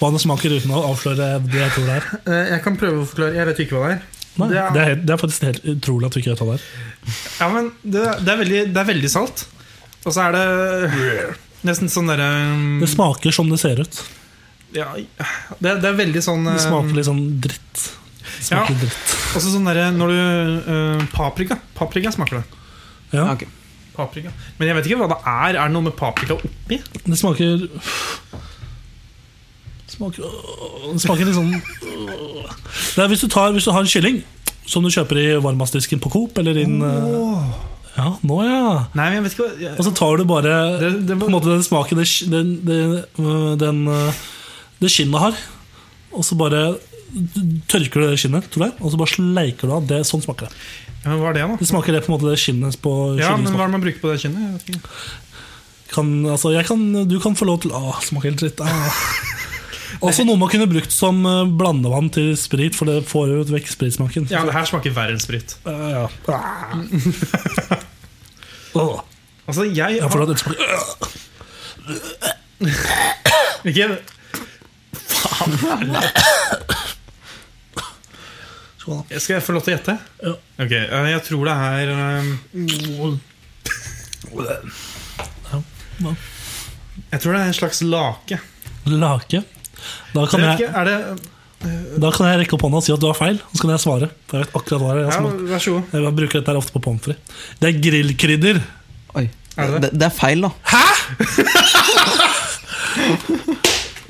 Speaker 2: hva det smaker uten å avsløre det jeg tror det er.
Speaker 1: Eh, Jeg kan prøve å forklare. Jeg vet ikke hva det er.
Speaker 2: Nei,
Speaker 1: Det
Speaker 2: det,
Speaker 1: er-
Speaker 2: det er faktisk helt utrolig at du ikke vet hva det er.
Speaker 1: Ja, men det, det, er veldig, det er veldig salt. Og så er det nesten sånn derre
Speaker 2: Det smaker som det ser ut.
Speaker 1: ja, det, det er veldig sånn
Speaker 2: Det
Speaker 1: eh,
Speaker 2: smaker litt sånn dritt. Det smaker dritt.
Speaker 1: Også sånn derre når du eh, Paprika. Paprika smaker det.
Speaker 2: Ja,
Speaker 3: Ok.
Speaker 1: Paprika. Men jeg vet ikke hva det er. Er det noe med paprika oppi?
Speaker 2: det smaker Det smaker, det smaker litt sånn det er hvis, du tar, hvis du har en kylling som du kjøper i varmastdisken på Coop eller inn oh. Ja, nå ja.
Speaker 1: Nei, men jeg vet ikke hva jeg,
Speaker 2: Og så tar du bare
Speaker 1: Det- det
Speaker 2: på en måte den smaken det, den, øh, den, øh, det skinnet har, og så bare tørker du det skinnet, tror jeg, og så bare sleiker du av. Det, sånn smaker det.
Speaker 1: Ja, men Hva er det, da?
Speaker 2: Det smaker det på en måte det skinnet på
Speaker 1: Ja, men Hva er det man bruker på det kinnet? Jeg vet ikke.
Speaker 2: kan, altså, jeg kan, Du kan få lov til Å, smaker helt dritt. Ah. Også noe man kunne brukt som eh, blandevann til sprit, for det får jo vekk spritsmaken.
Speaker 1: Ja, det her smaker verre enn sprit.
Speaker 2: Uh, ja. Ah. Åh,
Speaker 1: Altså, jeg
Speaker 2: jeg
Speaker 1: har
Speaker 2: får lov til å smake
Speaker 1: ikke
Speaker 2: Skål, da.
Speaker 1: Skal jeg få lov til å gjette?
Speaker 2: Ja.
Speaker 1: Ok, eh, Jeg tror det er eh, Jeg tror det er en slags lake.
Speaker 2: Lake. Da kan,
Speaker 1: Jeg ikke, er det
Speaker 2: da kan jeg rekke opp hånda og si at du har feil. Så kan jeg svare. For jeg vet akkurat hva det er. Jeg,
Speaker 1: Ja, vær så god.
Speaker 2: jeg bruker dette ofte på pommes frites. Det er grillkrydder.
Speaker 3: Oi.
Speaker 1: Er det det?
Speaker 3: Det, er feil, da.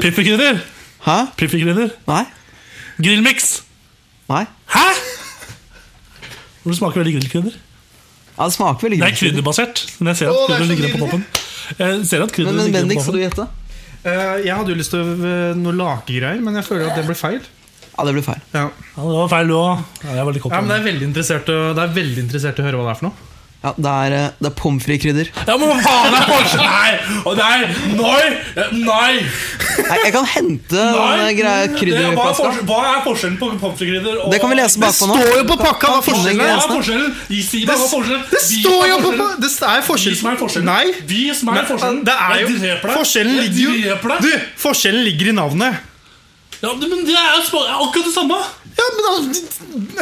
Speaker 2: Piffikrydder.
Speaker 3: Hæ?
Speaker 2: Piffikrydder.
Speaker 3: Nei?
Speaker 2: Grillmix.
Speaker 3: Nei?
Speaker 2: Hæ?! Det smaker veldig grillkrydder.
Speaker 3: Ja, det smaker veldig
Speaker 2: Det er
Speaker 3: godt.
Speaker 2: krydderbasert. Men jeg ser at
Speaker 1: Å, det er
Speaker 2: krydder
Speaker 1: så
Speaker 2: ligger på
Speaker 1: nydelig.
Speaker 2: toppen. Jeg ser at krydder
Speaker 3: Men, men
Speaker 2: ligger
Speaker 3: Bendik,
Speaker 2: på
Speaker 3: skal du
Speaker 2: toppen.
Speaker 3: gjette?
Speaker 1: Eh, Jeg hadde jo lyst til å- noe lakegreier, men jeg føler at det ble feil.
Speaker 3: Ja, det ble feil.
Speaker 1: Ja.
Speaker 2: Ja, det var feil, du òg. Ja, jeg var litt
Speaker 1: Ja, men det er veldig interessert å, Det er veldig interessert å høre hva det er for noe.
Speaker 3: Ja, Det er, eh, det er pommes frites-krydder.
Speaker 2: Ja, men faen er forskjellen her?! Og nei! Nei! Nei!
Speaker 3: Nei, Jeg kan hente den greia
Speaker 2: Det- Hva er, hva er forskjellen på pommes frites-krydder og
Speaker 3: Det kan vi lese bakpå nå.
Speaker 1: Det står jo på pakka hva forskjellen
Speaker 2: Hva er forskjellen? Si meg hva er forskjellen.
Speaker 1: Det står
Speaker 2: er
Speaker 1: jo på
Speaker 2: pakka!
Speaker 1: Det er forskjell
Speaker 2: Vi som er forskjellen.
Speaker 1: Nei.
Speaker 2: Vi som er forskjellen.
Speaker 1: det er jo. Forskjellen ligger jo. Du, forskjellen ligger i navnet.
Speaker 2: Ja, men det er jo akkurat det samme.
Speaker 1: Ja, men da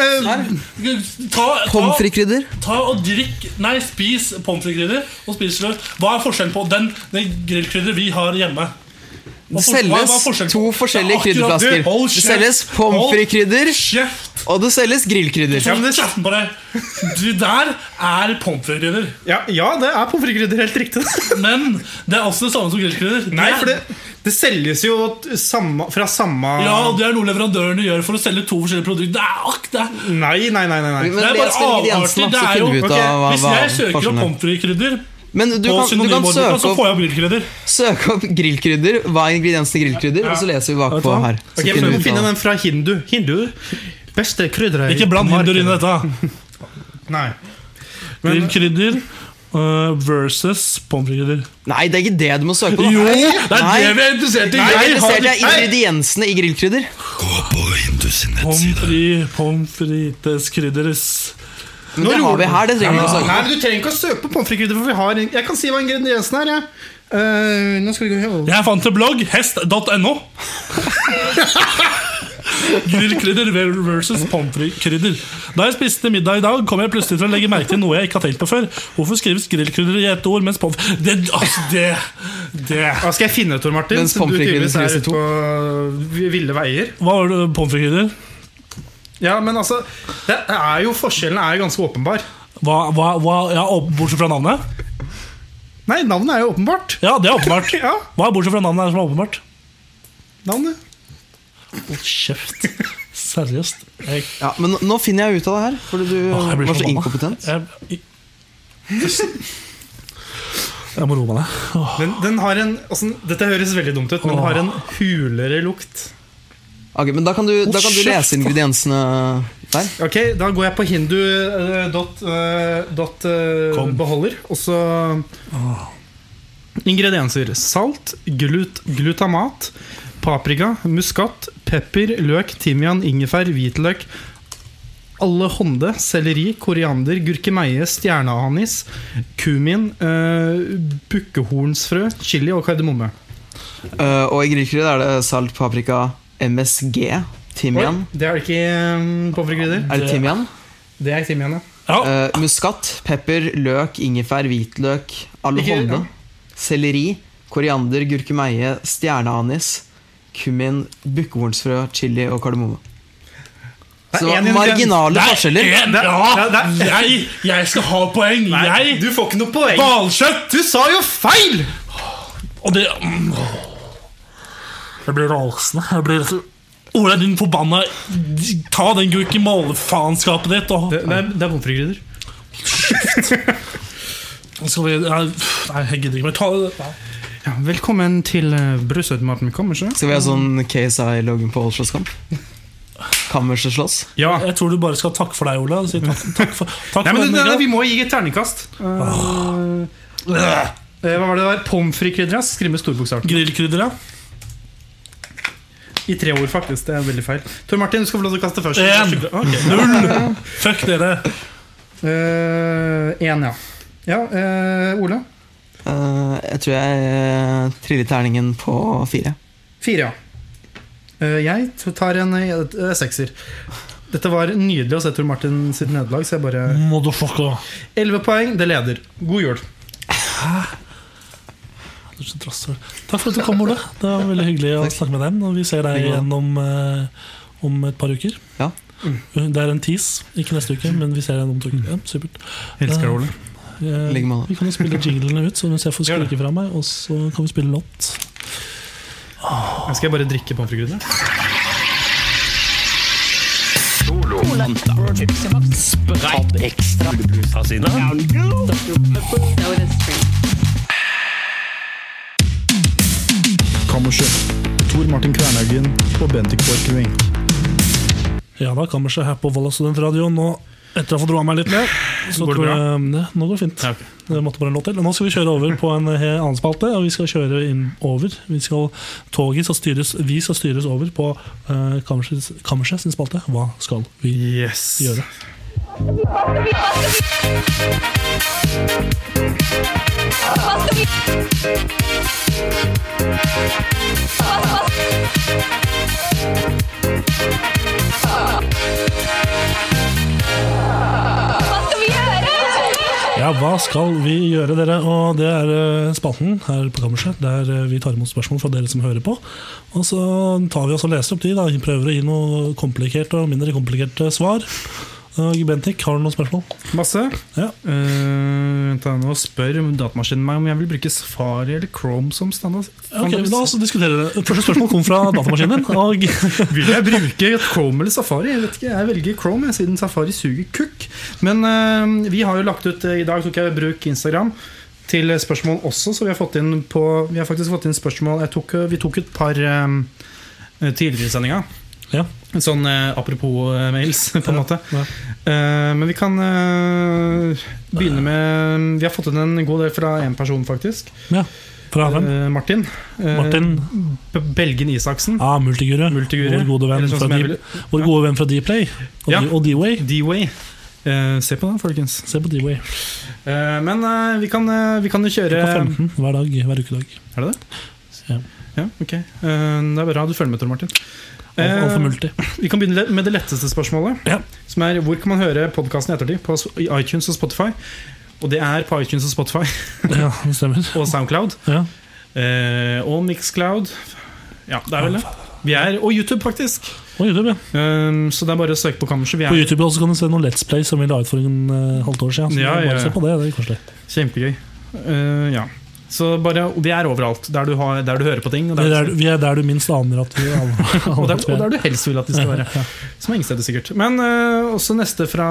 Speaker 1: eh,
Speaker 2: Ta,
Speaker 3: Pommes frites-krydder.
Speaker 2: ta og drikk Nei, spis pommes frites-krydder. Og spis du Hva er forskjellen på den, den grillkrydder vi har hjemme?
Speaker 3: Det selges to forskjellige krydderflasker.
Speaker 2: det.
Speaker 3: Selges pommes frites-krydder, og det selges grillkrydder.
Speaker 1: Ja, men
Speaker 2: Kjeften på deg! Du der er pommes frites-krydder.
Speaker 1: ja, ja, det er pommes frites-krydder. Helt riktig.
Speaker 2: Men det er også det samme som grillkrydder.
Speaker 1: Nei, for det, det selges jo samme, fra samme
Speaker 2: Ja, og Det er noe leverandørene gjør for å selge to forskjellige produkter. Det er ak, det
Speaker 1: Nei, nei, nei. nei, nei.
Speaker 3: Men
Speaker 2: Det er bare
Speaker 3: avartig
Speaker 2: avarter, er Hvis jeg søker opp pommes frites-krydder
Speaker 3: Men du kan, du kan søke
Speaker 2: så
Speaker 3: opp,
Speaker 2: får jeg opp grillkrydder.
Speaker 3: søke opp grillkrydder. Hva er ingrediensene i grillkrydder? Og så leser vi bakpå her. Så
Speaker 1: okay,
Speaker 3: finner
Speaker 1: Vi må finne den fra hindu. Hindu Beste krydderet
Speaker 2: Ikke bland hinduer inn i dette.
Speaker 1: Nei. Men,
Speaker 2: Grillkrydder uh, versus pommes frites-krydder.
Speaker 3: Nei, det er ikke det du må søke på.
Speaker 2: Jo, det er
Speaker 3: Nei.
Speaker 2: det vi er interessert i!
Speaker 3: Nei, Jeg er
Speaker 2: har
Speaker 3: interessert i ingrediensene i grillkrydder.
Speaker 2: Gå Pommes nettside. pommes frites, krydderes.
Speaker 3: Men det har vi her, det trenger vi ikke å søke
Speaker 1: Nei,
Speaker 3: på.
Speaker 1: men Du trenger ikke å søke på pommes frites-krydder, for vi har Jeg kan si hva ingrediensene er. jeg. Eh, nå skal vi gå
Speaker 2: Jeg fant en blogg, hest.no. Grillkrydder versus pommes frites-krydder. Da jeg spiste middag i dag, kom jeg plutselig til å legge merke til noe jeg ikke har tenkt på før. Hvorfor skrives grillkrydder i ett ord, mens pommes Det, altså, det, det.
Speaker 1: Hva skal jeg finne ut, Tor Martin?
Speaker 3: Mens pommes frites skrives i
Speaker 1: to. på ville veier.
Speaker 2: Hva var det pommes frites-krydder?
Speaker 1: Ja, men altså det er jo Forskjellen er jo ganske åpenbar.
Speaker 2: Hva, hva, hva, ja, bortsett fra navnet?
Speaker 1: Nei, navnet er jo åpenbart.
Speaker 2: Ja, det er åpenbart.
Speaker 1: Ja,
Speaker 2: Hva er bortsett fra navnet er som er åpenbart?
Speaker 1: navnet
Speaker 2: Hold kjeft. Seriøst. Jeg,
Speaker 3: Ja, men nå- nå finner jeg ut av det her, fordi du
Speaker 2: Åh,
Speaker 3: var så
Speaker 2: forbanna.
Speaker 3: inkompetent.
Speaker 2: Jeg, jeg må roe meg ned.
Speaker 1: Den, den har en altså, Dette høres veldig dumt ut, men den har en hulere lukt.
Speaker 3: Ok, men Da kan du, da kan du lese ingrediensene der.
Speaker 1: Ok, Da går jeg på hindu.beholder, uh, dot, eh, dot eh,
Speaker 2: Kom.
Speaker 1: beholder, og så Ingredienser. Salt, glut, glutamat, paprika, muskat, pepper, løk, timian, ingefær, hvitløk, alle hånde, selleri, koriander, gurkemeie, stjerneanis, kumin, uh, bukkehornsfrø, chili og kardemomme.
Speaker 3: Uh, og i grillkrydder er det salt, paprika, MSG, timian.
Speaker 1: Oi, det er det ikke på pommes.
Speaker 3: Er det timian?
Speaker 1: Det er timian, ja.
Speaker 2: Ja,
Speaker 3: Uh, muskat, pepper, løk, ingefær, hvitløk, allehånde, selleri, koriander, gurkemeie, stjerneanis, kummin, bukkehornsfrø, chili og kardemomme. Så det var marginale
Speaker 2: Det er
Speaker 3: forskjeller.
Speaker 2: en-
Speaker 1: Det-
Speaker 2: ja,
Speaker 1: det- det-
Speaker 2: jeg, jeg skal ha poeng!
Speaker 1: Nei,
Speaker 2: jeg
Speaker 1: du får ikke noe poeng.
Speaker 2: Hvalkjøtt!
Speaker 1: Du sa jo feil!
Speaker 2: Og det Jeg blir rasende. Jeg blir Ola, din forbanna Ta den gurkemålefaenskapet ditt og
Speaker 1: Det, det er, det er pommes.
Speaker 2: Skal vi Nei, jeg gidder ikke mer. Ta det.
Speaker 1: Ja, velkommen til uh, Kammerset.
Speaker 3: Skal vi ha sånn KSI Logan Paul-slåsskamp? Kammerset slåss?
Speaker 1: Ja.
Speaker 2: Jeg tror du bare skal takke for deg, Ola. Si takk, takk for, takk
Speaker 1: Nei,
Speaker 2: for
Speaker 1: men
Speaker 2: den,
Speaker 1: det, det,
Speaker 2: Miguel.
Speaker 1: Vi må gi et terningkast. Uh, uh, hva var det der? Pommes frites-krydder? Skriv med storbokstav.
Speaker 2: Grillkrydder, ja.
Speaker 1: I tre ord, faktisk. Det er veldig feil. Tor Martin, du skal få lov til å kaste først.
Speaker 2: En.
Speaker 1: Ok.
Speaker 2: Null! Fuck dere.
Speaker 1: Eh, en, ja. Ja, uh, Ole?
Speaker 3: Uh, jeg tror jeg uh, triller terningen på fire.
Speaker 1: Fire, ja. Eh, jeg tar en sekser. Dette var nydelig å se Tor Martin sitt nederlag, så jeg bare
Speaker 2: Motherfucker.
Speaker 1: Elleve poeng, det leder. God jul.
Speaker 2: Du er så. Takk for at du kom, Ole. Det var veldig hyggelig å snakke med deg. Og vi ser deg igjen om, eh, om et par uker.
Speaker 3: Ja.
Speaker 2: Det er en tease, ikke neste uke, men vi ser deg igjen om to uker. Ja, supert.
Speaker 1: Elsker Ole.
Speaker 2: Eh, vi kan jo spille jinglene ut, så mens jeg får skrike fra meg, og så kan vi spille låt.
Speaker 1: Nå skal jeg bare drikke pommes frites-krydder. Kammerset. Tor Martin Kvernhaugen og Bendik Borchgrevink.
Speaker 2: Ja da, kammerset her på Volda Studentradio. Nå, etter å ha fått roa meg litt ned, så
Speaker 1: Går det bra?
Speaker 2: jeg ja, Nå går det fint.
Speaker 1: Ja, okay.
Speaker 2: Det måtte bare en låt til. Nå skal vi kjøre over på en annen spalte, og vi skal kjøre inn over. Vi skal, toget skal styres, vi skal styres over på uh, kammerset sin spalte. Hva skal vi
Speaker 1: Yes.
Speaker 2: gjøre? Ja, hva skal vi gjøre, dere? Og det er eh, spalten her på kammerset, der eh, vi tar imot spørsmål fra dere som hører på. Og så tar vi oss og leser opp de, da. Prøver å gi noe komplikerte og mindre komplikerte svar. Og Bentik, har du noen spørsmål?
Speaker 1: Masse.
Speaker 2: Ja.
Speaker 1: Uh, vent da, nå spør datamaskinen meg om jeg vil bruke Safari eller Chrome som standard.
Speaker 2: Ok, La oss diskutere det. Første spørsmål kom fra datamaskinen. Og
Speaker 1: Vil jeg bruke Chrome eller Safari? Jeg vet ikke, jeg velger Chrome, jeg, siden Safari suger kukk. Men uh, vi har jo lagt ut eh, I dag tok jeg i bruk Instagram til spørsmål også, så vi har fått inn på Vi har faktisk fått inn spørsmål jeg tok, Vi tok et par eh, tidligere i sendinga.
Speaker 2: Ja.
Speaker 1: Sånn eh, apropos eh, mails, på en måte.
Speaker 2: Ja.
Speaker 1: Eh, men vi kan eh, begynne med Vi har fått inn en god del fra én person, faktisk.
Speaker 2: ja. Fra hvem?
Speaker 1: Eh, Martin. Eh,
Speaker 2: Martin
Speaker 1: Belgen Isaksen.
Speaker 2: ah, Multiguru.
Speaker 1: Multiguru.
Speaker 2: Vår gode venn
Speaker 1: sånn
Speaker 2: fra vår gode venn fra Dplay. Og,
Speaker 1: Ja.
Speaker 2: D- og D-Way.
Speaker 1: D-Way. Eh, se på den, folkens.
Speaker 2: Se på D-Way.
Speaker 1: Eh, men vi, kan, vi kan jo kjøre
Speaker 2: På 15 hver dag, hver ukedag.
Speaker 1: Er det det?
Speaker 2: Ja.
Speaker 1: Ja, ok. Eh, det er bra du følger med, Tor Martin.
Speaker 2: Alt
Speaker 1: Eh,
Speaker 2: multi.
Speaker 1: vi kan begynne med det letteste spørsmålet.
Speaker 2: Ja.
Speaker 1: Som er hvor kan man høre podkasten i ettertid? På iTunes og Spotify. Og det er på iTunes og Spotify
Speaker 2: Ja, det stemmer.
Speaker 1: og Soundcloud.
Speaker 2: Ja.
Speaker 1: Eh, og Mixcloud. Ja, det er vel det. Vi er, og YouTube, faktisk.
Speaker 2: Og YouTube, ja.
Speaker 1: um, så det er bare å søke på Kammerset.
Speaker 2: På YouTube også kan du se noen Let's Play som vi la ut for en uh, halvt år siden.
Speaker 1: Ja, ja,
Speaker 2: bare
Speaker 1: ja.
Speaker 2: se på det, det koselig.
Speaker 1: kjempegøy. Uh, ja. Så bare, vi er overalt. Der du, har, der du hører på ting.
Speaker 2: Vi
Speaker 1: der,
Speaker 2: er, der, vi er der du minst aner at vi alle,
Speaker 1: og, der, og
Speaker 2: er.
Speaker 1: der du helst vil at de skal være. Som er ingen steder, sikkert. Men uh, også neste fra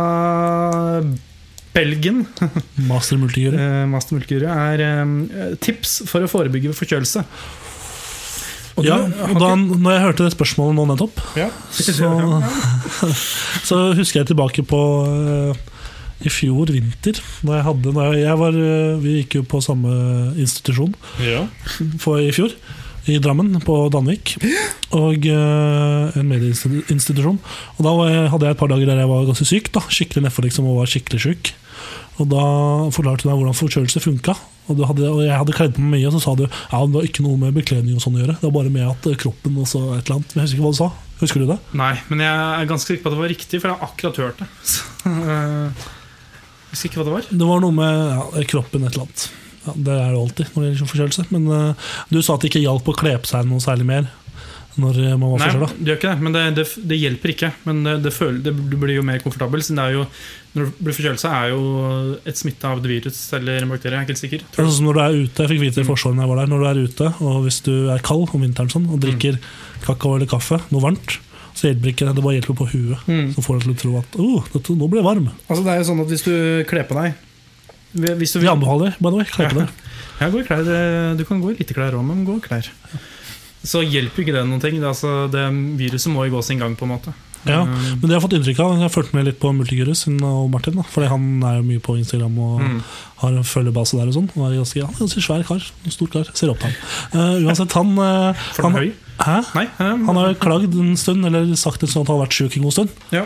Speaker 1: Belgien,
Speaker 2: Master Multigure.
Speaker 1: uh, Master Multiguru, er um, tips for å forebygge forkjølelse. Og
Speaker 2: Ja, og da når jeg hørte det spørsmålet nå nettopp,
Speaker 1: ja.
Speaker 2: så, så husker jeg tilbake på eh, i fjor vinter. Da jeg hadde, da jeg var, eh, vi gikk jo på samme institusjon
Speaker 1: ja.
Speaker 2: for, i fjor. I Drammen, på Danvik. Og eh, en medieinstitusjon. Og da jeg, hadde jeg et par dager der jeg var ganske syk. da Skikkelig nedfor liksom, og var skikkelig syk. Og da forklarte du meg hvordan forkjølelse funka. Og, hadde, og jeg hadde kledd på meg mye, og så sa du ja, det var ikke noe med bekledning og sånn å gjøre. Det var bare med at eh, kroppen og så et eller annet. Jeg husker ikke hva du sa. Husker du det?
Speaker 1: Nei, men jeg er ganske sikker på at det var riktig, for jeg har akkurat hørt det. Eh, husker ikke hva det var.
Speaker 2: Det var noe med ja, kroppen et eller annet. Ja, det er det alltid når det gjelder forkjølelse. Men uh, du sa at det ikke hjalp å kle på seg noe særlig mer når eh, man var
Speaker 1: Nei,
Speaker 2: forkjøla.
Speaker 1: det gjør ikke det, men det, det, det hjelper ikke. Men det, det føler, det, du blir jo mer komfortabel. Siden det er jo, når du blir forkjølelse, er jo et smitte av et virus eller en bakterie. Jeg er ikke helt sikker.
Speaker 2: Det er sånn som når du er ute, Jeg fikk vite i Forsvaret når jeg var der, når du er ute, og hvis du er kald om vinteren sånn, og drikker kakao eller kaffe, noe varmt, så hjelper ikke det. Det bare hjelper på huet.
Speaker 1: Mm.
Speaker 2: Så får deg til å tro at oh, dette, nå blir jeg varm.
Speaker 1: Altså det er jo sånn at Hvis du kler på deg hvis du
Speaker 2: Vi anbefaler by the way, kle på deg.
Speaker 1: Ja, gå i klær. Du kan gå i lite klær òg, men gå i klær. Så hjelper ikke det noen ting. Det, altså, det Viruset må jo gå sin gang, på en måte.
Speaker 2: Ja,
Speaker 1: Um,
Speaker 2: men det jeg har fått inntrykk av Jeg har fulgt med litt på Multigurus og Martin. Da, fordi han er jo mye på Instagram og
Speaker 1: Mm.
Speaker 2: har en følgebase der. og sånn er ganske, Han er ganske svær kar. En stor kar. Ser opp til ham. Uh, uansett, han, uh,
Speaker 1: For
Speaker 2: han
Speaker 1: høy?
Speaker 2: Hæ?
Speaker 1: Nei? um,
Speaker 2: Han har klagd en stund, eller sagt sånn at han har vært sjuk en god stund.
Speaker 1: ja.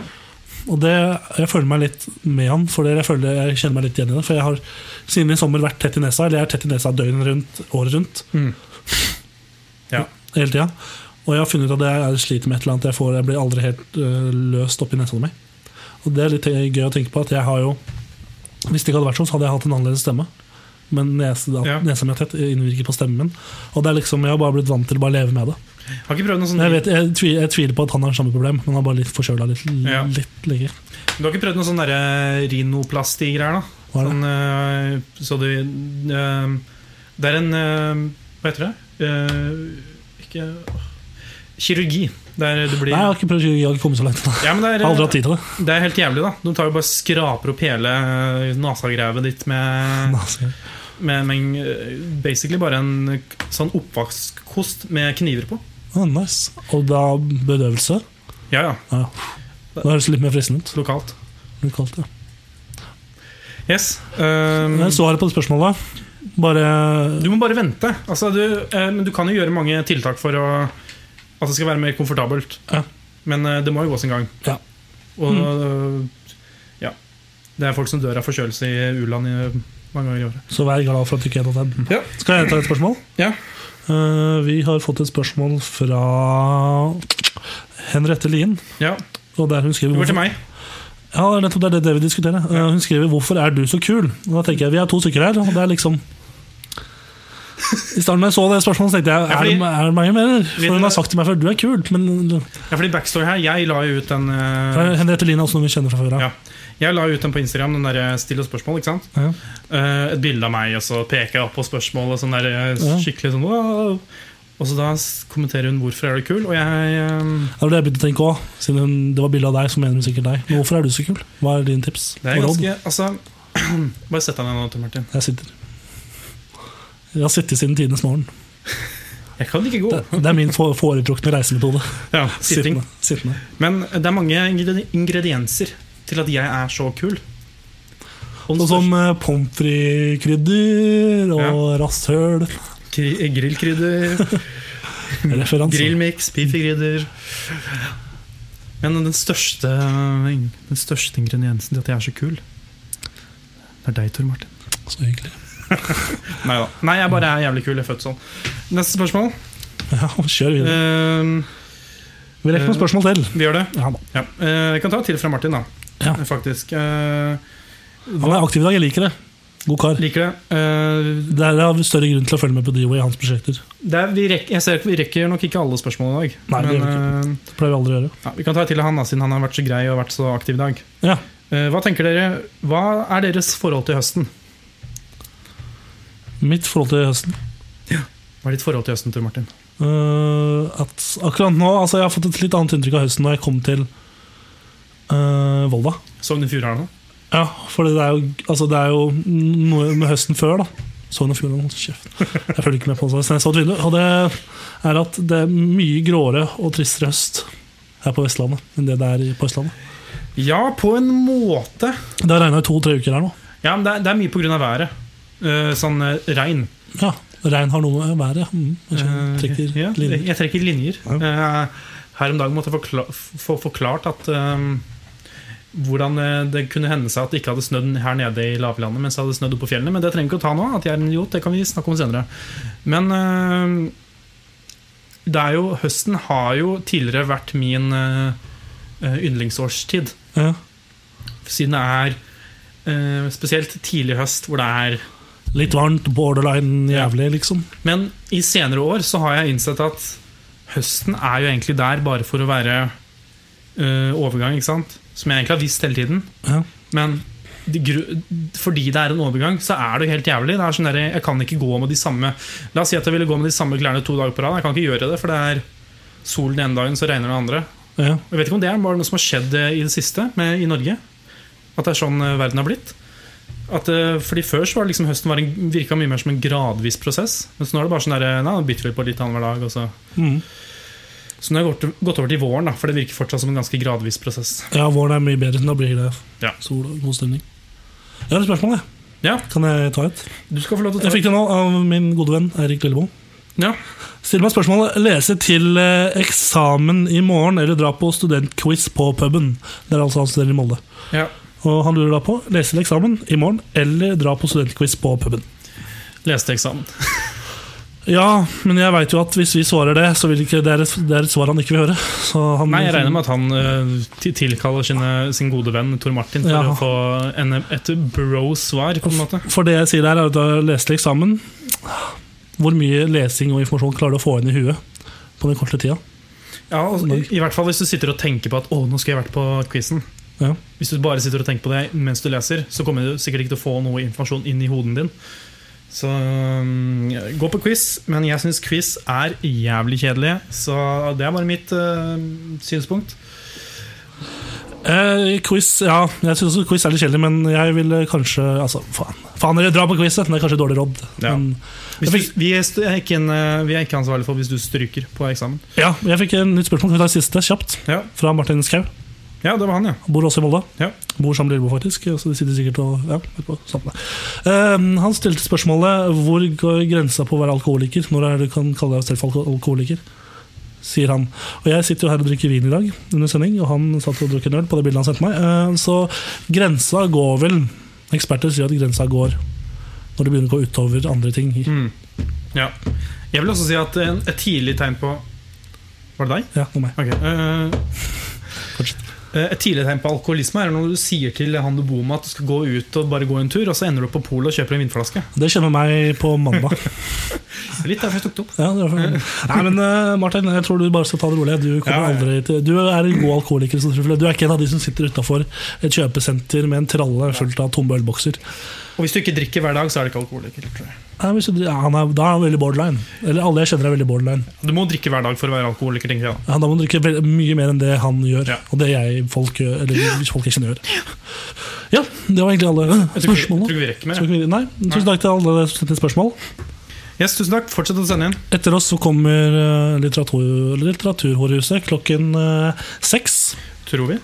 Speaker 2: Og det, jeg føler meg litt med han, for jeg, føler, jeg kjenner meg litt igjen i det. For jeg har siden i sommer vært tett i nesa, eller jeg er tett i nesa døgnet rundt, året rundt.
Speaker 1: Mm. Ja.
Speaker 2: Hele tida. Og jeg har funnet ut at jeg sliter med et eller annet. Jeg, får, jeg blir aldri helt øh, løst oppi nesa mi. Og det er litt gøy å tenke på at jeg har jo Hvis det ikke hadde vært sånn, så hadde jeg hatt en annerledes stemme. Men nese,
Speaker 1: Ja.
Speaker 2: nesa mi har tett, innvirker på stemmen min. Og det er liksom, jeg har bare blitt vant til å bare leve med det.
Speaker 1: Har ikke prøvd noe sånn
Speaker 2: Jeg, vet, jeg, tviler, jeg tviler på at han har samme problem, men han er bare litt forkjøla litt,
Speaker 1: Ja.
Speaker 2: litt lenger.
Speaker 1: Du har ikke prøvd noe sånn rinoplasti-greier, da? Sånn, øh, så du øh, Det er en øh, Hva heter det? Uh, ikke Kirurgi. Der du blir
Speaker 2: Nei, jeg har ikke prøvd kirurgi. jeg har ikke kommet så langt.
Speaker 1: Ja, men det,
Speaker 2: har aldri hatt
Speaker 1: er,
Speaker 2: tid til det.
Speaker 1: det er helt jævlig, da. Du tar jo bare skraper opp hele nasagrevet ditt med, med, med øh, basically bare en sånn oppvaskkost med kniver på.
Speaker 2: ah, nice. Og da bedøvelse.
Speaker 1: Ja, ja.
Speaker 2: Ja. Det høres litt mer fristende ut.
Speaker 1: Lokalt.
Speaker 2: Lokalt, ja.
Speaker 1: Yes. Um,
Speaker 2: Men Svaret på det spørsmålet Bare
Speaker 1: Du må bare vente. Altså, du, eh, men du kan jo gjøre mange tiltak for å at det skal være mer komfortabelt.
Speaker 2: Ja.
Speaker 1: Men eh, det må jo gå sin gang.
Speaker 2: Ja.
Speaker 1: Og eh, ja. Det er folk som dør av forkjølelse i u-land mange ganger i året.
Speaker 2: Så vær glad for at du ikke er en av dem.
Speaker 1: Ja.
Speaker 2: Skal jeg ta et spørsmål?
Speaker 1: Ja.
Speaker 2: Uh, vi har fått et spørsmål fra Henriette Lien.
Speaker 1: ja.
Speaker 2: Og der hun skriver
Speaker 1: Det går til meg.
Speaker 2: ja, det, er det vi diskuterer. Uh, hun skriver 'Hvorfor er du så kul?' Og da tenker jeg, Vi er to stykker her, og det er liksom I starten da jeg så det spørsmålet, så tenkte jeg
Speaker 1: Ja, fordi-
Speaker 2: er, det, er det meg jeg mener? For hun har sagt til meg før 'du er kul'. Men
Speaker 1: Ja, fordi backstory her Jeg la jo ut den uh,
Speaker 2: Henriette Lien er også noen vi kjenner fra før av.
Speaker 1: ja. Jeg la ut den på Instagram, den der still og spørsmål. ikke sant?
Speaker 2: Ja.
Speaker 1: Uh, et bilde av meg, og så peker jeg opp på spørsmålet. Sånn der, eh, skikkelig sånn wow. Og så da kommenterer hun 'hvorfor er du kul'? Og jeg eh,
Speaker 2: Det var det jeg begynte å tenke òg. Siden hun, det var bilde av deg, så mener hun sikkert deg. Men hvorfor er du så kul? Hva er din tips?
Speaker 1: Det er ganske Altså Bare sett deg ned nå, Martin.
Speaker 2: Jeg sitter. Jeg har sittet siden tidenes morgen.
Speaker 1: Jeg kan ikke gå.
Speaker 2: Det, det er min foretrukne reisemetode.
Speaker 1: Ja.
Speaker 2: Sittende. Sittende.
Speaker 1: Men det er mange ingredienser til at jeg er så kul. Og
Speaker 2: Sånn som eh, pommes frites-krydder og rasthøl.
Speaker 1: rasshøl. Grillkrydder,
Speaker 2: Grillmiks,
Speaker 1: grillmix, piffekrydder Men den største, den største ingrediensen til at jeg er så kul, det er deg, Tor Martin.
Speaker 2: Så hyggelig.
Speaker 1: Nei da. Nei, jeg bare er jævlig kul. Jeg er født sånn. Neste spørsmål.
Speaker 2: Ja, kjør videre.
Speaker 1: Uh,
Speaker 2: Vi rekker noen spørsmål til.
Speaker 1: vi gjør det.
Speaker 2: Ja.
Speaker 1: Ja. Uh, jeg kan ta et til fra Martin, da.
Speaker 2: Ja.
Speaker 1: Faktisk. Eh,
Speaker 2: Han er aktiv i dag, jeg liker det. God kar.
Speaker 1: liker det. Eh,
Speaker 2: Det er av større grunn til å følge med på Dio i hans prosjekter.
Speaker 1: det er, vi rekker, jeg ser vi rekker nok ikke alle spørsmål i dag.
Speaker 2: Nei, det gjør vi
Speaker 1: ikke.
Speaker 2: Det pleier vi aldri å gjøre.
Speaker 1: eh, ja, vi kan ta et til han, da, siden han har vært så grei og vært så aktiv i dag.
Speaker 2: Ja.
Speaker 1: Eh, hva tenker dere, hva er deres forhold til høsten?
Speaker 2: Mitt forhold til høsten
Speaker 1: Hva er ditt forhold til høsten, Tor Martin?
Speaker 2: Uh, at Akkurat nå altså Jeg har fått et litt annet inntrykk av høsten når jeg kom til uh, Volda.
Speaker 1: Sogn og Fjordane?
Speaker 2: Ja, for det er jo, altså det er jo noe med høsten før, da. Sogn og Fjordane, hold kjeft. Jeg følger ikke med på det. Så og Tvinne. Og det er at det er mye gråere og tristere høst her på Vestlandet enn det det er på Østlandet.
Speaker 1: Ja, på en måte.
Speaker 2: Det har regna i to-tre uker her nå.
Speaker 1: Ja, men det er, det er mye pga. været. Eh, sånn eh, regn.
Speaker 2: Ja, Regn har noe med været mm, jeg.
Speaker 1: Eh,
Speaker 2: trekker
Speaker 1: ja, jeg trekker linjer.
Speaker 2: Ja.
Speaker 1: Her om dagen måtte jeg forkla få forklart at um, hvordan det kunne hende seg at det ikke hadde snødd her nede i lavlandet, mens det hadde snødd oppe på fjellene. Men det trenger vi ikke å ta nå. At jeg er en idiot, det kan vi snakke om senere. Men uh, det er jo Høsten har jo tidligere vært min eh, yndlingsårstid.
Speaker 2: Ja.
Speaker 1: Siden det er uh, spesielt tidlig høst hvor det er
Speaker 2: Litt varmt, borderline jævlig, liksom.
Speaker 1: Men i senere år så har jeg innsett at høsten er jo egentlig der bare for å være uh, overgang, ikke sant? Som jeg egentlig har visst hele tiden.
Speaker 2: Ja.
Speaker 1: Men fordi det er en overgang, så er det jo helt jævlig. Det er sånn der, jeg kan ikke gå med de samme La oss si at jeg ville gå med de samme klærne to dager på rad. Jeg kan ikke gjøre det, for det er sol den ene dagen, så regner den andre.
Speaker 2: Ja.
Speaker 1: Jeg vet ikke om det er bare noe som har skjedd i det siste med, i Norge. At det er sånn eh, verden har blitt. At, eh, fordi Før så var det liksom høsten var en, virka mye mer som en gradvis prosess. Men så nå er det bare sånn der, nei, nå bytter vi på litt annenhver dag. Og så.
Speaker 2: Mm.
Speaker 1: så nå har jeg gått, gått over til våren, da, for det virker fortsatt som en ganske gradvis prosess.
Speaker 2: ja, våren er mye bedre. Da blir det
Speaker 1: Ja.
Speaker 2: sol og god stemning. Jeg har et spørsmål. jeg.
Speaker 1: Ja,
Speaker 2: Kan jeg ta et?
Speaker 1: du skal få lov til å
Speaker 2: Jeg fikk det nå av min gode venn Eirik Lilleboe.
Speaker 1: Ja.
Speaker 2: Still meg spørsmålet lese til eh, eksamen i morgen eller dra på studentquiz på puben. Det er altså han studerer i Molde.
Speaker 1: ja.
Speaker 2: Og han lurer da på lese til eksamen i morgen eller dra på studentquiz på puben.
Speaker 1: Leste eksamen.
Speaker 2: Ja, men jeg veit jo at hvis vi svarer det, så vil ikke det er et, det er et svar han ikke vil høre. Så han,
Speaker 1: Nei, Jeg regner med at han uh, tilkaller sine, sin gode venn Tor Martin for
Speaker 2: Ja.
Speaker 1: å få en, et bro-svar, på en måte.
Speaker 2: For det jeg sier der, er at jeg leste til eksamen. Hvor mye lesing og informasjon klarer du å få inn i huet på den korte tida?
Speaker 1: Ja, og, i, I hvert fall hvis du sitter og tenker på at 'å, nå skulle jeg vært på quizen'.
Speaker 2: Ja.
Speaker 1: Hvis du bare sitter og tenker på det mens du leser, så kommer du sikkert ikke til å få noe informasjon inn i hoden din. Så um, gå på quiz, men jeg syns quiz er jævlig kjedelig. Så det er bare mitt uh, synspunkt.
Speaker 2: Eh, quiz, ja, jeg syns quiz er litt kjedelig, men jeg ville kanskje Altså, faen. Faen, dere drar på quiz, det er kanskje dårlig råd.
Speaker 1: Ja.
Speaker 2: Men,
Speaker 1: du, vi, er, ikke en, uh, vi er ikke ansvarlig for hvis du stryker på eksamen.
Speaker 2: ja, jeg fikk en nytt spørsmål. Kan vi ta det siste kjapt?
Speaker 1: Ja,
Speaker 2: Fra Martin Skau.
Speaker 1: Ja det var han, ja.
Speaker 2: Bor også i Volda.
Speaker 1: Ja.
Speaker 2: Bor sammen med Lillebo, faktisk. Så de sitter sikkert og ja, vet på. Eh, han stilte spørsmålet hvor går grensa på å være alkoholiker. Når er det du kan kalle deg selv alkoholiker? Sier han. Og jeg sitter jo her og drikker vin i dag, under sending, og han satt og drakk en øl på det bildet han sendte meg. Uh, så grensa går vel Eksperter sier at grensa går når det begynner å gå utover andre ting.
Speaker 1: Mm. ja. Jeg vil også si at en, et tidlig tegn på Var det deg?
Speaker 2: Ja, det var meg.
Speaker 1: Ok, Uh,
Speaker 2: Fortsett.
Speaker 1: Øh, Et tidlig tegn på alkoholisme er når du sier til han du bor med at du skal gå ut og bare gå en tur, og så ender du på polet og kjøper en vinflaske.
Speaker 2: Det skjedde med meg på mandag.
Speaker 1: Litt derfor jeg tok det opp.
Speaker 2: Ja, det for... Nei, men eh, Martin, jeg tror du bare skal ta det rolig. Du,
Speaker 1: Ja, ja.
Speaker 2: aldri du er en god alkoholiker. Du er ikke en av de som sitter utafor et kjøpesenter med en tralle fullt av tomme ølbokser.
Speaker 1: Og hvis du ikke drikker hver dag, så er du ikke alkoholiker. tror jeg.
Speaker 2: Nei, hvis du, han er, da er han veldig borderline. Eller alle jeg kjenner er veldig borderline.
Speaker 1: Du må drikke hver dag for å være alkoholiker, tenker jeg. da.
Speaker 2: Ja, da må du drikke vel- mye mer enn det han gjør,
Speaker 1: Ja.
Speaker 2: og det jeg folk gjør. Eller hvis folk jeg kjenner gjør. Ja, det var egentlig alle
Speaker 1: Jeg tror, ikke, jeg
Speaker 2: spørsmålene.
Speaker 1: tror ikke vi rekker mer.
Speaker 2: Skal vi- Nei, tusen takk til alle som sendte spørsmål.
Speaker 1: Yes, tusen takk. Fortsett å sende inn.
Speaker 2: Etter oss så kommer eh, litteratur, Litteraturhårhuset klokken eh, seks.
Speaker 1: Tror vi.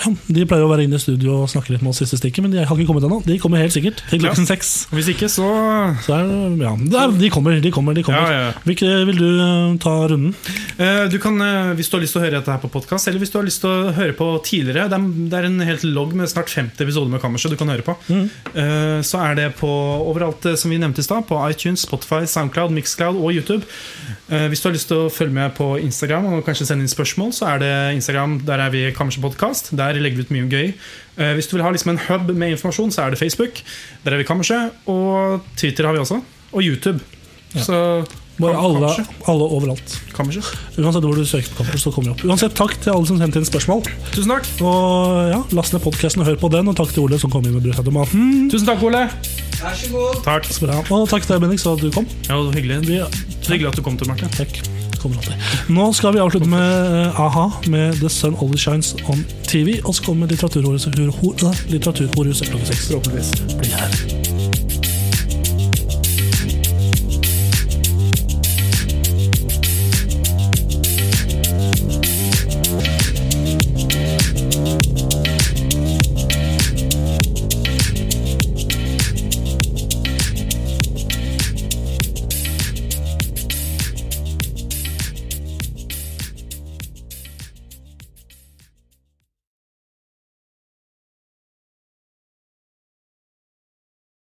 Speaker 2: Ja, de pleier å være inne i studio og snakke litt med oss siste stikket, men de har ikke kommet ennå. De kommer helt sikkert til klokken seks.
Speaker 1: Hvis ikke, så
Speaker 2: Så er, ja, er, de kommer, de kommer. de kommer
Speaker 1: Ja.
Speaker 2: Hvilke vil du uh, ta runden?
Speaker 1: Uh, Du kan, uh, Hvis du har lyst til å høre dette her på podkast, eller hvis du har lyst til å høre på tidligere Det er, det er en helt logg med snart 50 episoder med Kammerset du kan høre på. Eh, Så er det på overalt som vi nevnte i stad. På iTunes, Spotify, Soundcloud, Mixcloud og YouTube. Hvis du har lyst til å følge med på Instagram og kanskje sende inn spørsmål, så er det Instagram. Der er vi Kammerset Podcast. Der legger vi ut mye gøy. Eh, Hvis du vil ha liksom en hub med informasjon, så er det Facebook. Der er vi Kammerset. Og Twitter har vi også. Og YouTube. Så
Speaker 2: Bare alle, alle overalt.
Speaker 1: Kammerset.
Speaker 2: Uansett hvor du søker på Kammerset, så kommer vi opp. Uansett, takk til alle som sendte inn spørsmål.
Speaker 1: Tusen takk.
Speaker 2: Og ja, Last ned podkasten og hør på den, og takk til Ole som kom inn med brødautomaten.
Speaker 1: Tusen takk, Ole.
Speaker 3: Vær så god.
Speaker 1: Takk.
Speaker 2: Og takk til deg, Bendik, så du kom.
Speaker 1: Ja, det var hyggelig.
Speaker 2: Det
Speaker 1: var hyggelig at du kom til, Martin.
Speaker 2: takk. Kommer alltid. Nå skal vi avslutte med eh, a-ha med The Sun Always Shines On TV. Og så kommer Litteraturhuset Litteraturhuset klokka seks. Bli her.